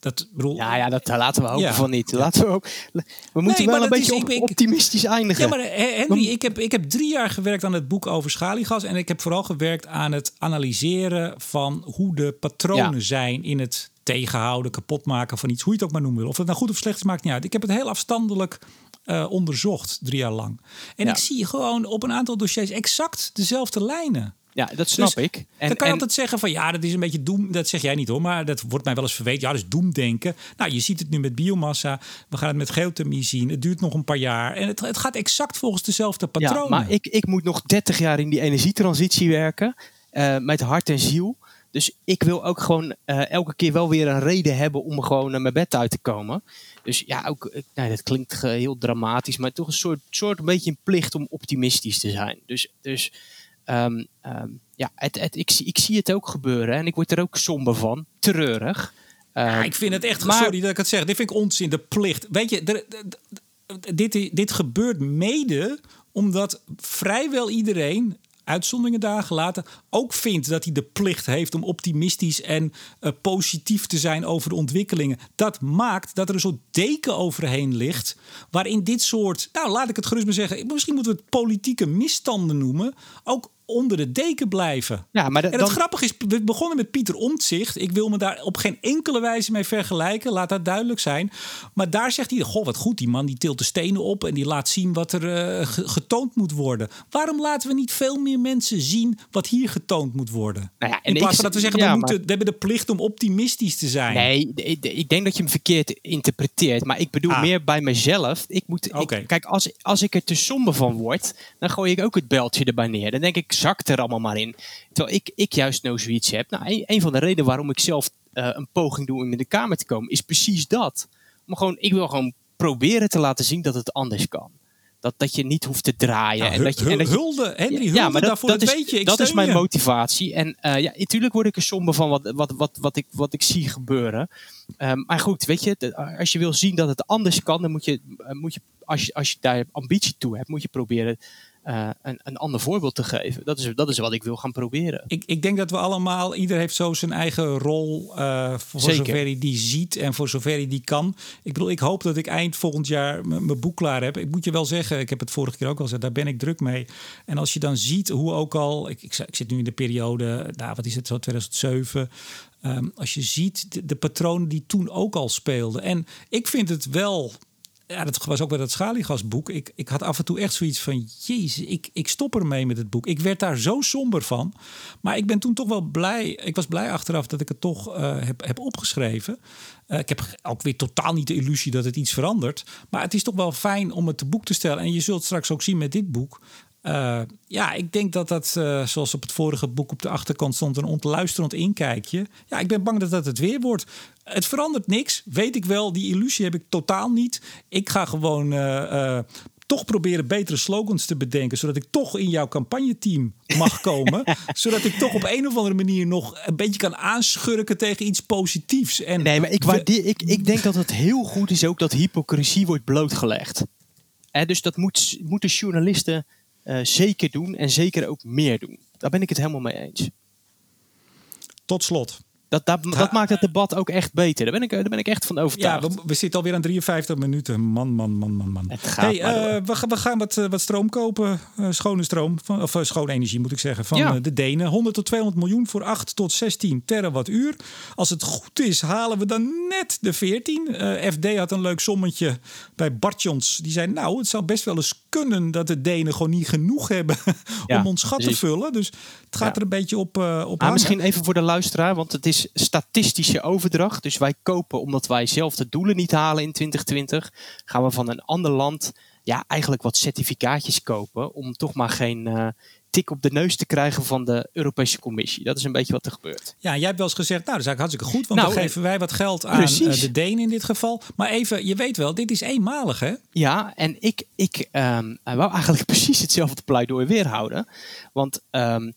Dat, bedoel, ja, ja, dat laten we hopen ja. van niet. Laten we, ook, we moeten nee, wel een beetje is, ik, optimistisch eindigen. Ja, maar Henry, ik heb, ik heb drie jaar gewerkt aan het boek over schaliegas. En ik heb vooral gewerkt aan het analyseren van hoe de patronen ja. zijn in het tegenhouden, kapotmaken van iets. Hoe je het ook maar noemen wil. Of het nou goed of slecht is, maakt niet uit. Ik heb het heel afstandelijk uh, onderzocht, drie jaar lang. En ik zie gewoon op een aantal dossiers exact dezelfde lijnen. Ja, dat snap dus ik. En, dan kan je altijd zeggen van ja, dat is een beetje doem. Dat zeg jij niet hoor, maar dat wordt mij wel eens verweten. Ja, dat is doemdenken. Nou, je ziet het nu met biomassa. We gaan het met geothermie zien. Het duurt nog een paar jaar. En het, het gaat exact volgens dezelfde patronen. Ja, maar ik, ik moet nog 30 jaar in die energietransitie werken. Uh, met hart en ziel. Dus ik wil ook gewoon uh, elke keer wel weer een reden hebben om gewoon naar mijn bed uit te komen. Dus ja, ook, nou, dat klinkt heel dramatisch, maar toch een soort, soort een beetje een plicht om optimistisch te zijn. Dus, dus Um, um, ja, het, het, ik, ik, zie het ook gebeuren en ik word er ook somber van. Treurig. Ja, ehm, ik vind het echt, maar, sorry dat ik het zeg, dit vind ik onzin, de plicht. Weet je, dit, dit gebeurt mede omdat vrijwel iedereen uitzonderingen dagen later ook vindt dat hij de plicht heeft om optimistisch en uh, positief te zijn over de ontwikkelingen. Dat maakt dat er een soort deken overheen ligt. Waarin dit soort, nou laat ik het gerust maar zeggen, misschien moeten we het politieke misstanden noemen. Ook onder de deken blijven. Ja, maar en het grappige is, we begonnen met Pieter Omtzigt. Ik wil me daar op geen enkele wijze mee vergelijken. Laat dat duidelijk zijn. Maar daar zegt hij, goh, wat goed, die man die tilt de stenen op... en die laat zien wat er uh, getoond moet worden. Waarom laten we niet veel meer mensen zien wat hier getoond moet worden? Nou ja, en In plaats van dat we zeggen, we, moeten, we hebben de plicht om optimistisch te zijn. Nee, ik denk dat je hem verkeerd interpreteert. Maar ik bedoel ah. meer bij mezelf. Ik moet, ik, kijk, als, als ik er te somber van word... dan gooi ik ook het beltje erbij neer. Dan denk ik zakt er allemaal maar in. Terwijl ik, ik juist nou zoiets heb. Nou, een, van de redenen waarom ik zelf uh, een poging doe om in de Kamer te komen, is precies dat. Maar gewoon, ik wil gewoon proberen te laten zien dat het anders kan. Dat, dat je niet hoeft te draaien. Nou, en dat je, en dat je, hulde, Henry, hulde ja, maar dat, daarvoor dat, is, weet je. Ik dat is mijn motivatie. En uh, ja, natuurlijk word ik er somber van wat, wat, wat, wat, ik, wat ik zie gebeuren. Um, maar goed, weet je, als je wil zien dat het anders kan, dan moet je, moet je, als je, als je daar ambitie toe hebt, moet je proberen uh, een, een ander voorbeeld te geven. Dat is, dat is wat ik wil gaan proberen. Ik, ik denk dat we allemaal, ieder heeft zo zijn eigen rol uh, voor Zeker. zover hij die ziet en voor zover hij die kan. Ik bedoel, ik hoop dat ik eind volgend jaar mijn boek klaar heb. Ik moet je wel zeggen, ik heb het vorige keer ook al gezegd, daar ben ik druk mee. En als je dan ziet hoe ook al, ik, ik, ik zit nu in de periode, nou wat is het zo, 2007. Um, ehm, als je ziet de, de patronen die toen ook al speelden. En ik vind het wel ja, dat was ook bij dat schaliegasboek. Ik, ik had af en toe echt zoiets van: Jezus, ik, ik stop ermee met het boek. Ik werd daar zo somber van. Maar ik ben toen toch wel blij. Ik was blij achteraf dat ik het toch uh, heb, heb opgeschreven. Uh, ik heb ook weer totaal niet de illusie dat het iets verandert. Maar het is toch wel fijn om het te boek te stellen. En je zult straks ook zien met dit boek. Uh, ja, ik denk dat dat, uh, zoals op het vorige boek op de achterkant stond, een ontluisterend inkijkje. Ja, ik ben bang dat dat het weer wordt. Het verandert niks, weet ik wel. Die illusie heb ik totaal niet. Ik ga gewoon uh, toch proberen betere slogans te bedenken, zodat ik toch in jouw campagneteam mag [LAUGHS] komen. zodat ik toch op een of andere manier nog een beetje kan aanschurken tegen iets positiefs. En nee, maar ik, waardeer, ik, ik denk dat het heel goed is ook dat hypocrisie wordt blootgelegd. Dus dat moet, moeten journalisten uh, zeker doen en zeker ook meer doen. Daar ben ik het helemaal mee eens. Tot slot, dat, dat, dat maakt het debat ook echt beter. Daar ben ik, daar ben ik echt van overtuigd. Ja, we, we zitten alweer aan 53 minuten. Man, man, man, man, man. Hey, uh, we, we, gaan wat, eh, wat stroom kopen. Uh, schone stroom. Van, of uh, schone energie moet ik zeggen. Van ja. de Denen. 100 tot 200 miljoen voor 8 tot 16 terawattuur. Als het goed is, halen we dan net de 14. FD had een leuk sommetje bij Bartjons. Die zei, nou, het zou best wel eens kunnen dat de Denen gewoon niet genoeg hebben [LAUGHS] om ons gat te vullen. Dus het gaat er een beetje op, op ah, Misschien even voor de luisteraar, want het is statistische overdracht. Dus wij kopen, omdat wij zelf de doelen niet halen in 2020, gaan we van een ander land ja, eigenlijk wat certificaatjes kopen om toch maar geen, uh, tik op de neus te krijgen van de Europese Commissie. Dat is een beetje wat er gebeurt. Ja, jij hebt wel eens gezegd, nou, dat is eigenlijk hartstikke goed, want nou, dan geven wij wat geld aan uh, de Denen in dit geval. Maar even, je weet wel, dit is eenmalig, hè? Ja, en ik, ik um, wou eigenlijk [LAUGHS] precies hetzelfde pleidooi weer houden. Want um,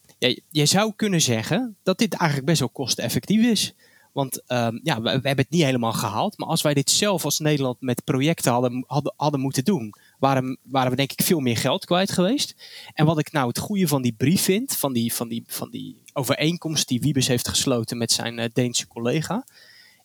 je zou kunnen zeggen dat dit eigenlijk best wel kosteneffectief is. Want um, ja, we, hebben het niet helemaal gehaald. Maar als wij dit zelf als Nederland met projecten hadden, hadden, hadden moeten doen, waren, waren we denk ik veel meer geld kwijt geweest. En wat ik nou het goede van die brief vind, van die, van die, van die overeenkomst die Wiebes heeft gesloten met zijn uh, Deense collega,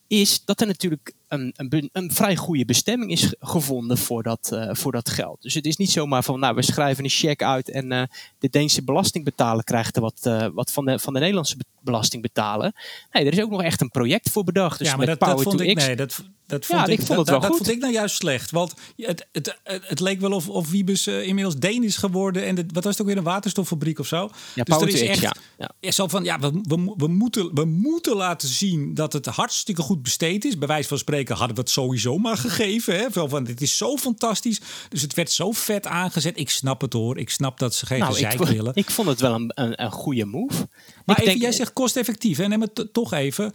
is dat er natuurlijk een, een, een, vrij goede bestemming is gevonden voor dat, uh, voor dat geld. Dus het is niet zomaar van, nou, we schrijven een cheque uit en uh, de Deense belastingbetaler krijgt er wat, uh, wat van, de, van de Nederlandse belastingbetaler. Nee, er is ook nog echt een project voor bedacht. Dus ja, maar dat, dat vond ik, nee, dat, dat vond ja, ik, ik vond het wel dat, goed. Dat vond ik nou juist slecht. Want het, het, het, leek wel of, of Wiebes inmiddels Deen is geworden. En de, wat was het ook weer, een waterstoffabriek of zo? Ja, dus er is echt, ja. ja. Zo van, ja, we, we, we, moeten, we moeten laten zien dat het hartstikke goed besteed is. Bij wijze van spreken hadden we het sowieso maar gegeven. Hè? van, dit is zo fantastisch. Dus het werd zo vet aangezet. Ik snap het hoor. Ik snap dat ze geen nou, gezeik willen. Ik vond het wel een, een, een goede move. Maar even, denk, jij zegt kosteffectief. Hè? Neem het toch even.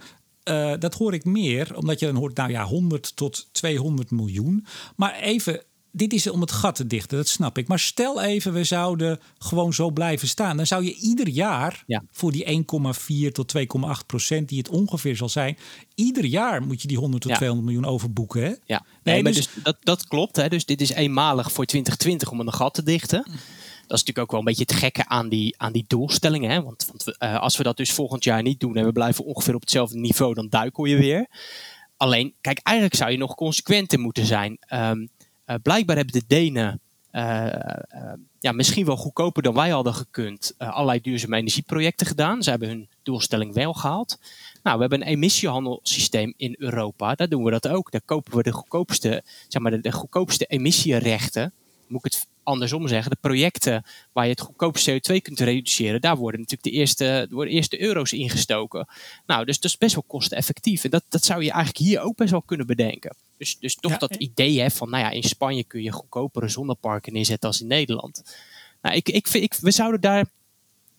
Uh, dat hoor ik meer, omdat je dan hoort, nou ja, 100 tot 200 miljoen. Maar even, dit is om het gat te dichten, dat snap ik. Maar stel even, we zouden gewoon zo blijven staan. Dan zou je ieder jaar ja. voor die 1,4 tot 2,8 procent, die het ongeveer zal zijn, ieder jaar moet je die 100 tot 200 miljoen overboeken. Hè? Ja, nee, dus, dus, dat, dat klopt. Hè? Dus dit is eenmalig voor 2020 om een gat te dichten. Dat is natuurlijk ook wel een beetje het gekke aan die, aan die doelstellingen. Hè? Want, want uh, als we dat dus volgend jaar niet doen en we blijven ongeveer op hetzelfde niveau, dan duikel je weer. Alleen, kijk, eigenlijk zou je nog consequenter moeten zijn. Um, uh, blijkbaar hebben de Denen uh, ja, misschien wel goedkoper dan wij hadden gekund allerlei duurzame energieprojecten gedaan. Ze hebben hun doelstelling wel gehaald. Nou, we hebben een emissiehandelssysteem in Europa. Daar doen we dat ook. Daar kopen we de goedkoopste, zeg maar, de, de goedkoopste emissierechten. Moet ik het andersom zeggen, de projecten waar je het goedkoop CO2 kunt reduceren, daar worden natuurlijk de eerste, worden eerste euro's ingestoken. Nou, dus dat is best wel kosteneffectief. En dat, dat zou je eigenlijk hier ook best wel kunnen bedenken. Dus, dus toch dat idee hè, van, nou ja, in Spanje kun je goedkopere zonneparken neerzetten als in Nederland. Nou, ik, ik, ik, we zouden daar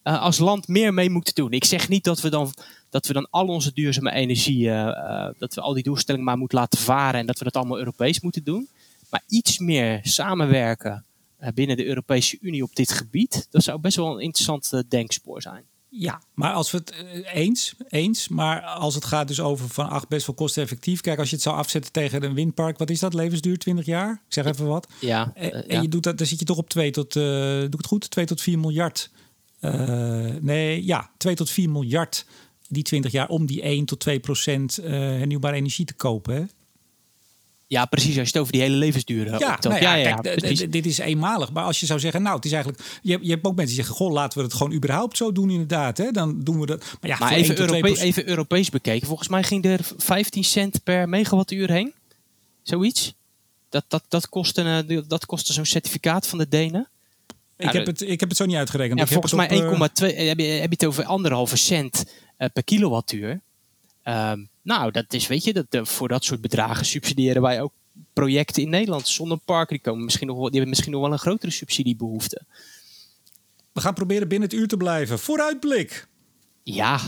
uh, als land meer mee moeten doen. Ik zeg niet dat we dan, dat we dan al onze duurzame energie, uh, uh, dat we al die doelstellingen maar moeten laten varen en dat we dat allemaal Europees moeten doen. Maar iets meer samenwerken eh, binnen de Europese Unie op dit gebied, dat zou best wel een interessant eh, denkspoor zijn. Ja, maar als we het eh, eens, eens, maar als het gaat dus over van ach, best wel kosteneffectief. Kijk, als je het zou afzetten tegen een windpark, wat is dat? Levensduur 20 jaar? Ik zeg even wat. Ja. En, je doet dat, dan zit je toch op 2 tot, uh, doe ik het goed? 2 tot 4 miljard. Uh, nee, ja, 2 tot 4 miljard die 20 jaar om die 1 tot 2 procent hernieuwbare energie te kopen. Hè? Ja, precies. Als je het over die hele levensduur hebt. Ja, nou ja, ja, kijk, dit is eenmalig. Maar als je zou zeggen, nou, het is eigenlijk... Je, je hebt ook mensen die zeggen, goh, laten we het gewoon überhaupt zo doen inderdaad. Hè? Dan doen we dat. Maar, ja, maar even, Europe even Europees bekeken. Volgens mij ging er 15 cent per megawattuur heen. Zoiets. Dat, dat, dat kostte, uh, dat kostte zo'n certificaat van de Denen. Ik, heb het, ik heb het zo niet uitgerekend. Ja, volgens mij 1,2. Uh... Heb, je, heb je het over anderhalve cent uh, per kilowattuur. Um, nou, dat is, weet je, dat, uh, voor dat soort bedragen subsidiëren wij ook projecten in Nederland. Zonneparken, die, komen misschien nog wel, die hebben misschien nog wel een grotere subsidiebehoefte. We gaan proberen binnen het uur te blijven. Vooruitblik. Ja,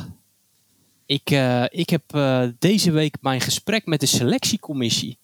ik, uh, ik heb uh, deze week mijn gesprek met de selectiecommissie.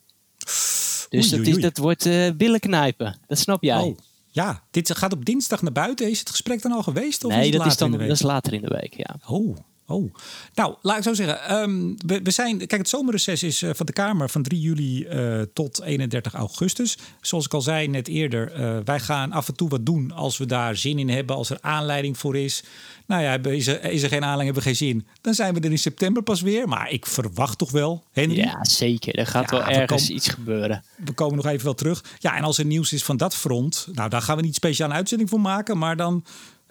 Dus dat, is, dat wordt billen knijpen. Dat snap jij. Oh, ja, dit gaat op dinsdag naar buiten. Is het gesprek dan al geweest? Of nee, is dat, is dan, dat is later in de week. Ja. Oh, Oh, nou, laat ik zo zeggen. Um, we, we, zijn, kijk, het zomerreces is uh, van de Kamer van 3 juli uh, tot 31 augustus. Zoals ik al zei net eerder, uh, wij gaan af en toe wat doen als we daar zin in hebben, als er aanleiding voor is. Nou ja, is er, is er geen aanleiding, hebben we geen zin. Dan zijn we er in september pas weer. Maar ik verwacht toch wel, Henry? Ja, zeker. Er gaat wel ergens iets gebeuren. We komen nog even wel terug. Ja, en als er nieuws is van dat front, nou, daar gaan we niet speciaal een uitzending voor maken. Maar dan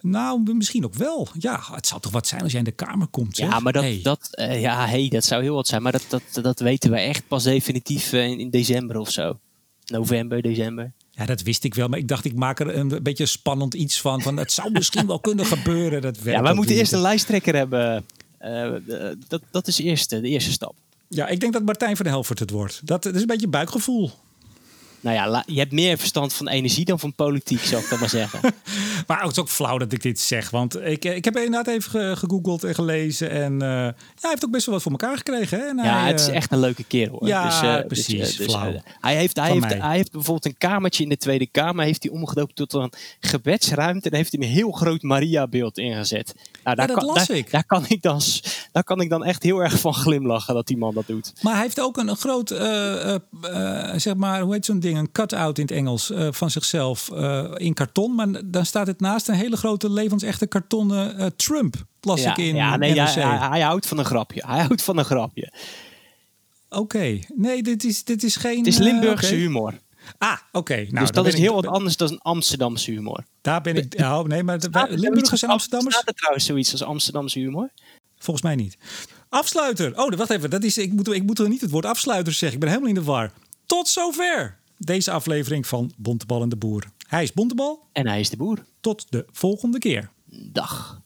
nou, misschien ook wel. Ja, het zou toch wat zijn als jij in de Kamer komt. Ja, maar dat, dat, uh, ja, hey, dat zou heel wat zijn. Maar dat, dat, dat weten we echt pas definitief uh, in, in, december of zo. November, december. Ja, dat wist ik wel. Maar ik dacht, ik maak er een beetje spannend iets van. van het zou misschien wel kunnen gebeuren. Dat ja, wij moeten eerst een lijsttrekker hebben. Uh, dat, dat is eerst de eerste stap. Ja, ik denk dat Martijn van Helvert het wordt. Dat, dat is een beetje buikgevoel. Nou ja, je hebt meer verstand van energie dan van politiek, zou ik dan maar zeggen. [LAUGHS] maar het is ook flauw dat ik dit zeg. Want ik, ik heb inderdaad even gegoogeld en gelezen. En uh, ja, hij heeft ook best wel wat voor elkaar gekregen. Hè? En ja, hij, het is uh, echt een leuke kerel. Hoor. Ja, dus, uh, precies. Dus, flauw. hij, heeft, hij, heeft, hij heeft bijvoorbeeld een kamertje in de Tweede Kamer. Heeft hij omgedoopt tot een gebedsruimte. En heeft hij een heel groot Maria-beeld ingezet. Nou, daar, ja, dat kan, las daar, ik. Daar kan ik, dan, daar kan ik dan echt heel erg van glimlachen dat die man dat doet. Maar hij heeft ook een, een groot, zeg maar, hoe heet zo'n ding? Een cut-out in het Engels van zichzelf in karton. Maar dan staat het naast een hele grote levensechte kartonnen Trump. Las ja, ik in ja, nee, hij, hij, houdt van een grapje. Hij houdt van een grapje. Oké, okay. nee, dit is, dit is geen. Het is Limburgse okay. humor. Ah, oké. Okay. Nou, dus dat is heel wat anders dan Amsterdamse humor. Daar ben ik. Oh, nee, maar Limburgers en Amsterdammers. Staat er trouwens zoiets als Amsterdamse humor? Volgens mij niet. Afsluiter. Oh, wacht even. Dat is, ik, moet, ik moet er niet het woord afsluiter zeggen. Ik ben helemaal in de war. Tot zover deze aflevering van Bontebal en de Boer. Hij is Bontebal. En hij is de boer. Tot de volgende keer. Dag.